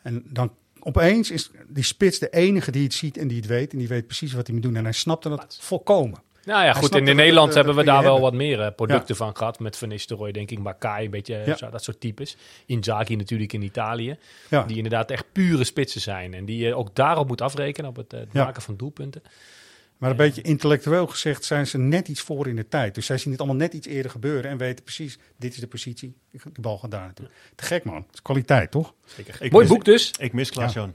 En dan opeens is die spits de enige die het ziet en die het weet. En die weet precies wat hij moet doen. En hij snapte dat volkomen.
Nou ja,
Hij
goed. In Nederland
eh,
hebben we
dat
daar wel
hebben.
wat meer eh, producten van gehad. Met Van Nistelrooy, denk ik, Makai, een beetje
Ja.
zo, dat soort types. Inzaghi natuurlijk in Italië.
Ja.
Die inderdaad echt pure spitsen zijn. En die je ook daarop moet afrekenen, op het, eh, het
Ja.
maken van doelpunten.
Maar een beetje intellectueel gezegd zijn ze net iets voor in de tijd. Dus zij zien het allemaal net iets eerder gebeuren en weten precies, dit is de positie. De bal gaat daar naartoe. Te gek man. Het is kwaliteit, toch?
Zeker.
Ik
Mooi
mis-
boek dus.
Ik mis Klaas-Jan.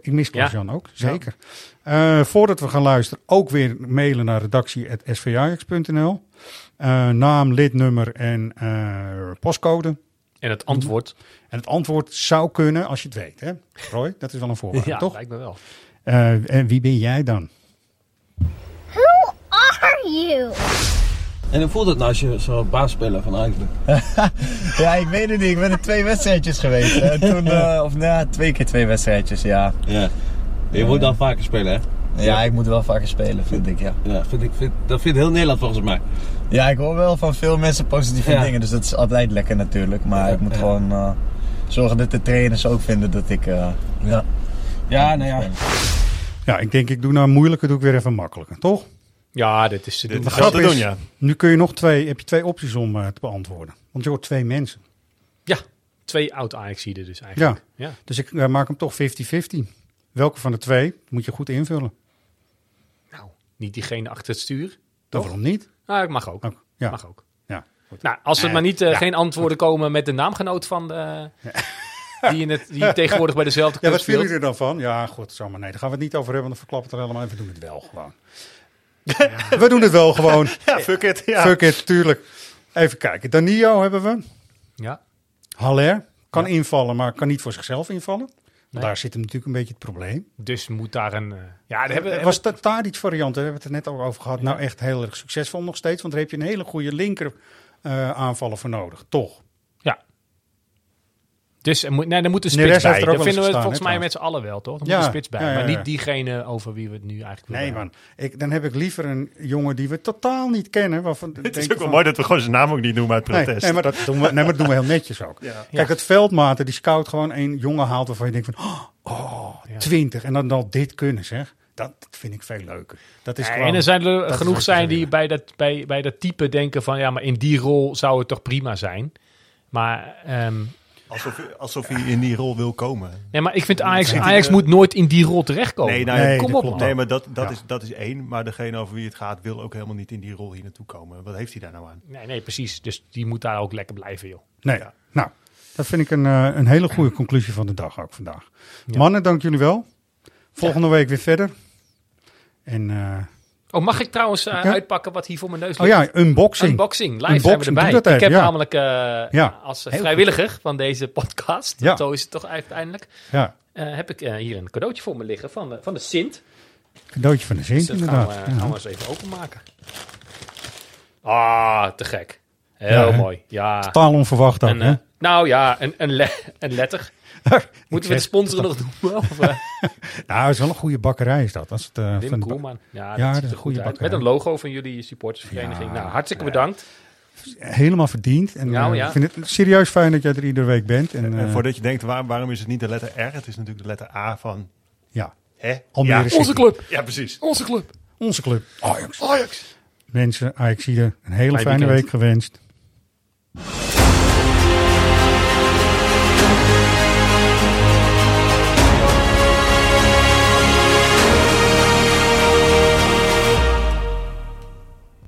Ik mis
Ja.
Klaas-Jan ook, zeker. Eh, voordat we gaan luisteren, ook weer mailen naar redactie.svajax.nl. Eh naam, lidnummer en eh, postcode.
En het antwoord.
En het antwoord zou kunnen als je het weet, hè? Roy, dat is wel een voorwaarde,
ja,
toch?
lijkt me wel.
Eh, en wie ben jij dan?
You?
En hoe voelt het nou als je zo'n baasspeler van Ajax bent?
Ja, ik weet het niet. Ik ben er twee wedstrijdjes geweest. En toen, eh, of nou, twee keer twee wedstrijdjes, ja.
Ja. Je moet dan vaker spelen, hè?
Ja, ik moet wel vaker spelen, vind ik, ja.
Ja, vind ik, vind, dat vindt heel Nederland volgens mij.
Ja, ik hoor wel van veel mensen positieve
Ja.
dingen, dus dat is altijd lekker natuurlijk. Maar
Ja,
ik moet
ja.
gewoon eh, zorgen dat de trainers ook vinden dat ik... eh, ja.
Ja, nou ja.
Ja, ik denk ik doe nou moeilijker, doe ik weer even makkelijker, toch?
Ja, dit is te doen.
Dit
De
is te doen, ja.
nu kun je nog twee, heb je twee opties om eh, te beantwoorden. Want je hoort twee mensen.
Ja, twee oud Ajaxiden dus eigenlijk.
Ja,
Ja.
dus ik eh, maak hem toch 50-50. Welke van de twee moet je goed invullen?
Niet diegene achter het stuur.
Toch?
Toch?
Waarom niet?
Ah, ik mag ook.
ja.
Mag ook.
Ja.
Nou, als er
Eh,
maar niet
ja.
geen antwoorden komen met de naamgenoot van de, die, in het, die tegenwoordig bij dezelfde
Ja,
club
wat vinden jullie er dan van? Ja, goed, zomaar. Nee, daar gaan we het niet over hebben, want dan verklappen we het er helemaal. en We doen het wel gewoon. We doen het wel gewoon.
Ja, fuck it. Ja.
Fuck it, tuurlijk. Even kijken. Danilo hebben we.
Ja.
Haller kan invallen, maar kan niet voor zichzelf invallen.
Nee.
Daar zit hem natuurlijk een beetje het probleem.
Dus moet daar een... eh, ja, daar hebben,
was de Tadic variant, daar hebben we het er net ook over gehad. Nou, echt heel erg succesvol nog steeds. Want daar heb je een hele goede linker eh, aanvaller voor nodig. Toch?
Dus er moet, nee, er moet een
Neres
spits bij. Dat vinden we volgens mij met z'n allen wel, toch? Er
Ja,
moet een spits bij.
ja, ja,
Maar niet diegene over wie we het nu eigenlijk willen
Nee, man. Ik, dan heb ik liever een jongen die we totaal niet kennen. Waarvan
Het is ook wel mooi dat we gewoon zijn naam ook niet noemen uit protest.
nee, maar dat doen we, nee, maar dat doen we heel netjes ook.
Ja.
Kijk, het veldmaten, die scout gewoon een jongen haalt waarvan je denkt van... Oh,
Ja.
20. En dan al dit kunnen, zeg. Dat vind ik veel leuker. Dat is
Ja,
gewoon,
en er zijn er genoeg zijn die bij dat, bij, bij dat type denken van... ja, maar in die rol zou het toch prima zijn. Maar, ehm,
Alsof, alsof hij in die rol wil komen.
nee, maar ik vind Ajax, Ajax
de-
moet nooit in die rol terechtkomen.
Nee, nou,
Nee,
kom op, man.
Nee, maar dat, dat,
Ja.
is, dat is één. Maar degene over wie het gaat wil ook helemaal niet in die rol hier naartoe komen. Wat heeft hij daar nou aan?
Nee, nee, precies. Dus die moet daar ook lekker blijven, joh.
Nee, nou, dat vind ik een, eh, een hele goede conclusie van de dag ook vandaag. Mannen, dank jullie wel. Volgende week weer verder. En, eh,
Oh, mag ik trouwens eh,
Ja.
uitpakken wat hier voor mijn neus
oh
ligt?
ja, unboxing.
Unboxing, live
Unboxing,
zijn we erbij.
even,
ik heb
ja.
namelijk eh,
Ja,
als vrijwilliger van deze podcast,
Ja.
zo is het toch uiteindelijk,
Ja,
eh, heb ik hier een cadeautje voor me liggen van de, van de Sint.
cadeautje van de Sint
Dus dat gaan
inderdaad.
we, gaan we eens even openmaken. Ah, te gek. Heel mooi. Ja.
Totaal onverwacht
Een,
hè?
nou ja, een, een, le- een letter. Moeten we de
zeg-
sponsor nog doen? Of,
Nou, het is wel een goede bakkerij is dat. Als het, eh,
Wim Koelman. Ja,
Ja,
dat
is een
goed
goede
uit. Met
bakkerij.
een logo van jullie supportersvereniging.
Ja,
nou, hartstikke bedankt.
Helemaal verdiend. En
Nou,
eh,
ja.
ik vind het serieus fijn dat jij er iedere week bent. En,
En
eh,
voordat je denkt, waar, waarom is het niet de letter R? Het is natuurlijk de letter A van...
ja,
Hè?
Almere
Ja,
City.
Onze club.
Ja, precies.
Onze club.
Onze club. Ajax.
Ajax.
Mensen, Ajaxide, een hele
Fijn
fijne
weekend.
week gewenst.